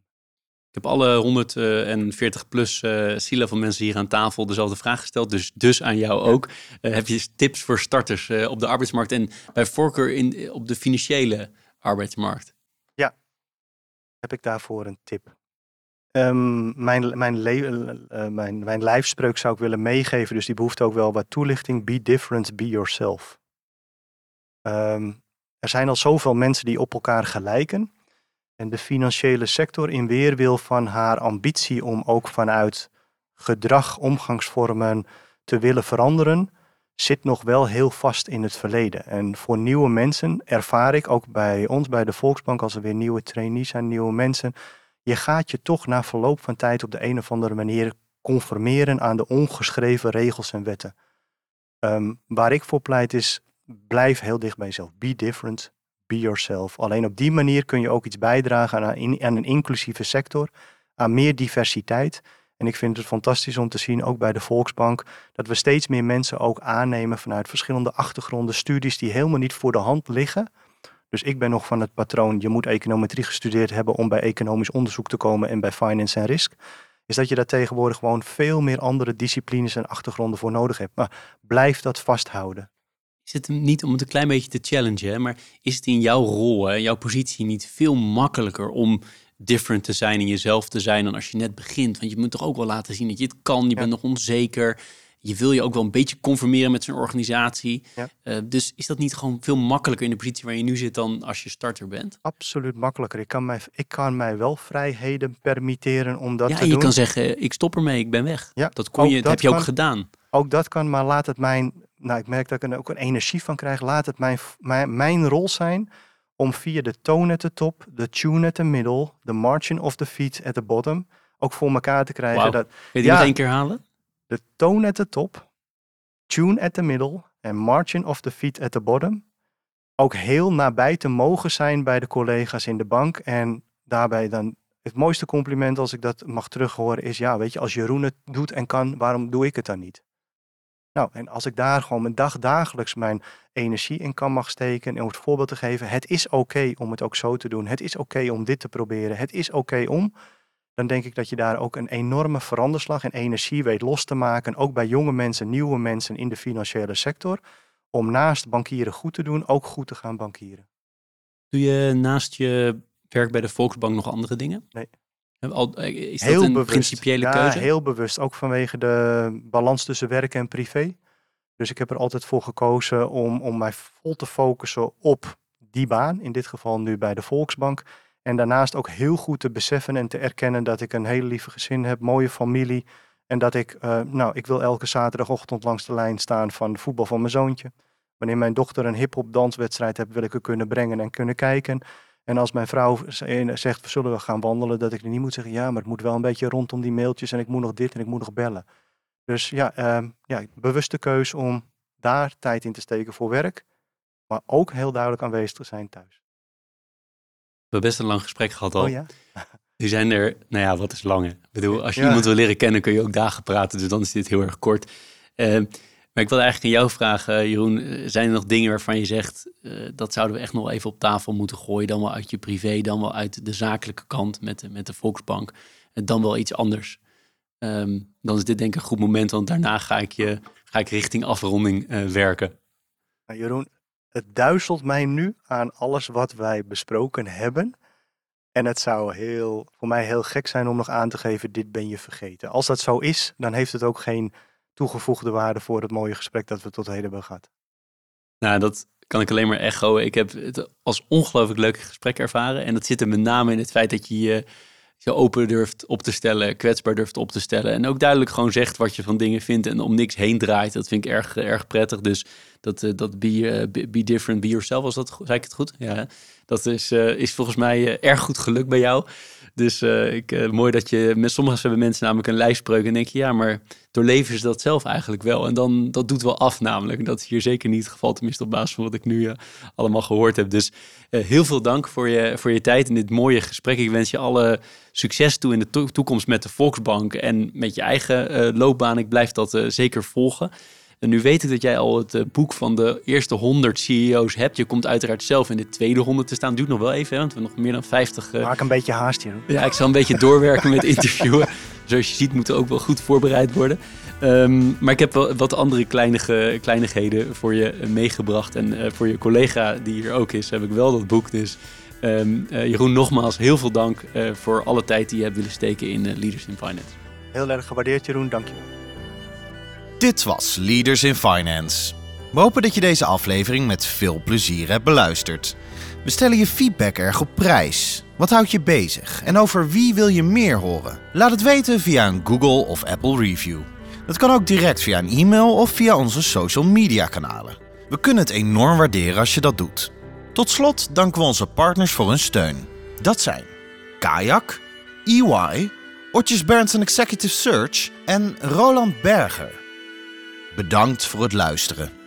Ik heb alle 140 plus uh, C-level mensen hier aan tafel dezelfde vraag gesteld. Dus, dus aan jou ook. Uh, heb je tips voor starters uh, op de arbeidsmarkt en bij voorkeur in, op de financiële arbeidsmarkt? Ja, heb ik daarvoor een tip. Um, mijn, mijn, mijn, mijn lijfspreuk zou ik willen meegeven, dus die behoeft ook wel wat toelichting. Be different, be yourself. Um, er zijn al zoveel mensen die op elkaar gelijken. En de financiële sector in weerwil van haar ambitie om ook vanuit gedrag, omgangsvormen te willen veranderen, zit nog wel heel vast in het verleden. En voor nieuwe mensen ervaar ik ook bij ons, bij de Volksbank, als er weer nieuwe trainees zijn, nieuwe mensen, je gaat je toch na verloop van tijd op de een of andere manier conformeren aan de ongeschreven regels en wetten. Um, waar ik voor pleit is, blijf heel dicht bij jezelf. Be different, be yourself. Alleen op die manier kun je ook iets bijdragen aan, aan een inclusieve sector, aan meer diversiteit. En ik vind het fantastisch om te zien, ook bij de Volksbank, dat we steeds meer mensen ook aannemen vanuit verschillende achtergronden, studies die helemaal niet voor de hand liggen. Dus ik ben nog van het patroon, je moet econometrie gestudeerd hebben om bij economisch onderzoek te komen en bij finance en risk. Is dat je daar tegenwoordig gewoon veel meer andere disciplines en achtergronden voor nodig hebt. Maar blijf dat vasthouden is het niet om het een klein beetje te challengen, maar is het in jouw rol, hè, jouw positie niet veel makkelijker om different te zijn en jezelf te zijn dan als je net begint? Want je moet toch ook wel laten zien dat je het kan, je bent nog onzeker. Je wil je ook wel een beetje conformeren met zo'n organisatie. Uh, dus is dat niet gewoon veel makkelijker in de positie waar je nu zit dan als je starter bent? Absoluut makkelijker. Ik kan mij, ik kan mij wel vrijheden permitteren om dat ja, te doen. Ja, je kan zeggen, ik stop ermee, ik ben weg. Ja, dat kon je, dat, heb je ook gedaan. Ook dat kan, maar laat het mijn nou, ik merk dat ik er ook een energie van krijg. Laat het mijn, mijn, mijn rol zijn om via de tone at top, de tune at the middle, de margin of the feet at the bottom, ook voor elkaar te krijgen. Wow. Dat, Wil je ja, nog één keer halen? De tone at the top, tune at the middle en margin of the feet at the bottom. Ook heel nabij te mogen zijn bij de collega's in de bank. En daarbij dan het mooiste compliment als ik dat mag terughoren is, ja, weet je, als Jeroen het doet en kan, waarom doe ik het dan niet? Nou, en als ik daar gewoon mijn dag dagelijks mijn energie in kan mag steken en om het voorbeeld te geven, het is oké om het ook zo te doen. Het is oké om dit te proberen. Het is oké om. Dan denk ik dat je daar ook een enorme veranderslag en energie weet los te maken. Ook bij jonge mensen, nieuwe mensen in de financiële sector. Om naast bankieren goed te doen, ook goed te gaan bankieren. Doe je naast je werk bij de Volksbank nog andere dingen? Nee. Eh, is dat heel een bewust. principiële ja, keuze? heel bewust. Ook vanwege de balans tussen werk en privé. Dus ik heb er altijd voor gekozen om, om mij vol te focussen op die baan. In dit geval nu bij de Volksbank. En daarnaast ook heel goed te beseffen en te erkennen dat ik een hele lieve gezin heb, mooie familie. En dat ik, uh, nou, ik wil elke zaterdagochtend langs de lijn staan van de voetbal van mijn zoontje. Wanneer mijn dochter een hip-hop danswedstrijd heeft, wil ik er kunnen brengen en kunnen kijken. En als mijn vrouw zegt, zullen we gaan wandelen, dat ik er niet moet zeggen, ja, maar het moet wel een beetje rondom die mailtjes en ik moet nog dit en ik moet nog bellen. Dus ja, uh, ja bewuste keus om daar tijd in te steken voor werk, maar ook heel duidelijk aanwezig te zijn thuis. We hebben best een lang gesprek gehad al. Oh, ja? Die zijn er, nou ja, wat is lang? Ik bedoel, als je iemand wil leren kennen, kun je ook dagen praten, dus dan is dit heel erg kort. Uh, maar ik wil eigenlijk aan jou vragen, Jeroen. Eh, zijn er nog dingen waarvan je zegt, uh, dat zouden we echt nog even op tafel moeten gooien? Dan wel uit je privé, dan wel uit de zakelijke kant met de, met de Volksbank. En dan wel iets anders. Um, dan is dit denk ik een goed moment, want daarna ga ik, je, ga ik richting afronding uh, werken. Nou, Jeroen, het duizelt mij nu aan alles wat wij besproken hebben. En het zou heel, voor mij heel gek zijn om nog aan te geven, dit ben je vergeten. Als dat zo is, dan heeft het ook geen toegevoegde waarde voor het mooie gesprek dat we tot heden hebben gehad. Nou, dat kan ik alleen maar echoen. Ik heb het als ongelooflijk leuk gesprek ervaren. En dat zit er met name in het feit dat je je, je open durft op te stellen, kwetsbaar durft op te stellen. En ook duidelijk gewoon zegt wat je van dingen vindt en om niks heen draait. Dat vind ik erg, erg prettig. Dus dat, eh, dat be, eh, be different, be yourself, was dat, zei ik het goed? Ja, dat is, eh, is volgens mij erg goed gelukt bij jou. Dus ik, mooi dat je, met sommige hebben mensen namelijk een lijfspreuk en denk je, ja, maar doorleven ze dat zelf eigenlijk wel. En dan, dat doet wel af namelijk. Dat is hier zeker niet het geval, tenminste op basis van wat ik nu allemaal gehoord heb. Dus heel veel dank voor je, voor je tijd in dit mooie gesprek. Ik wens je alle succes toe in de to toekomst met de Volksbank en met je eigen loopbaan. Ik blijf dat zeker volgen. En nu weet ik dat jij al het uh, boek van de eerste 100 CEO's hebt. Je komt uiteraard zelf in de tweede 100 te staan. Duurt nog wel even, hè, want we hebben nog meer dan 50. Uh... Maak een beetje haast hier. Ja, ik zal een beetje doorwerken met interviewen. Zoals je ziet, moeten ook wel goed voorbereid worden. Um, maar ik heb wel wat andere kleinige, kleinigheden voor je meegebracht. En uh, voor je collega die hier ook is, heb ik wel dat boek. Dus um, Jeroen, nogmaals heel veel dank voor alle tijd die je hebt willen steken in Leaders in Finance. Heel erg gewaardeerd, Jeroen. Dank je wel. Dit was Leaders in Finance. We hopen dat je deze aflevering met veel plezier hebt beluisterd. We stellen je feedback erg op prijs. Wat houdt je bezig en over wie wil je meer horen? Laat het weten via een Google of Apple review. Dat kan ook direct via een e-mail of via onze social media kanalen. We kunnen het enorm waarderen als je dat doet. Tot slot danken we onze partners voor hun steun. Dat zijn Kayak, EY, Otjes Berndsen Executive Search en Roland Berger. Bedankt voor het luisteren.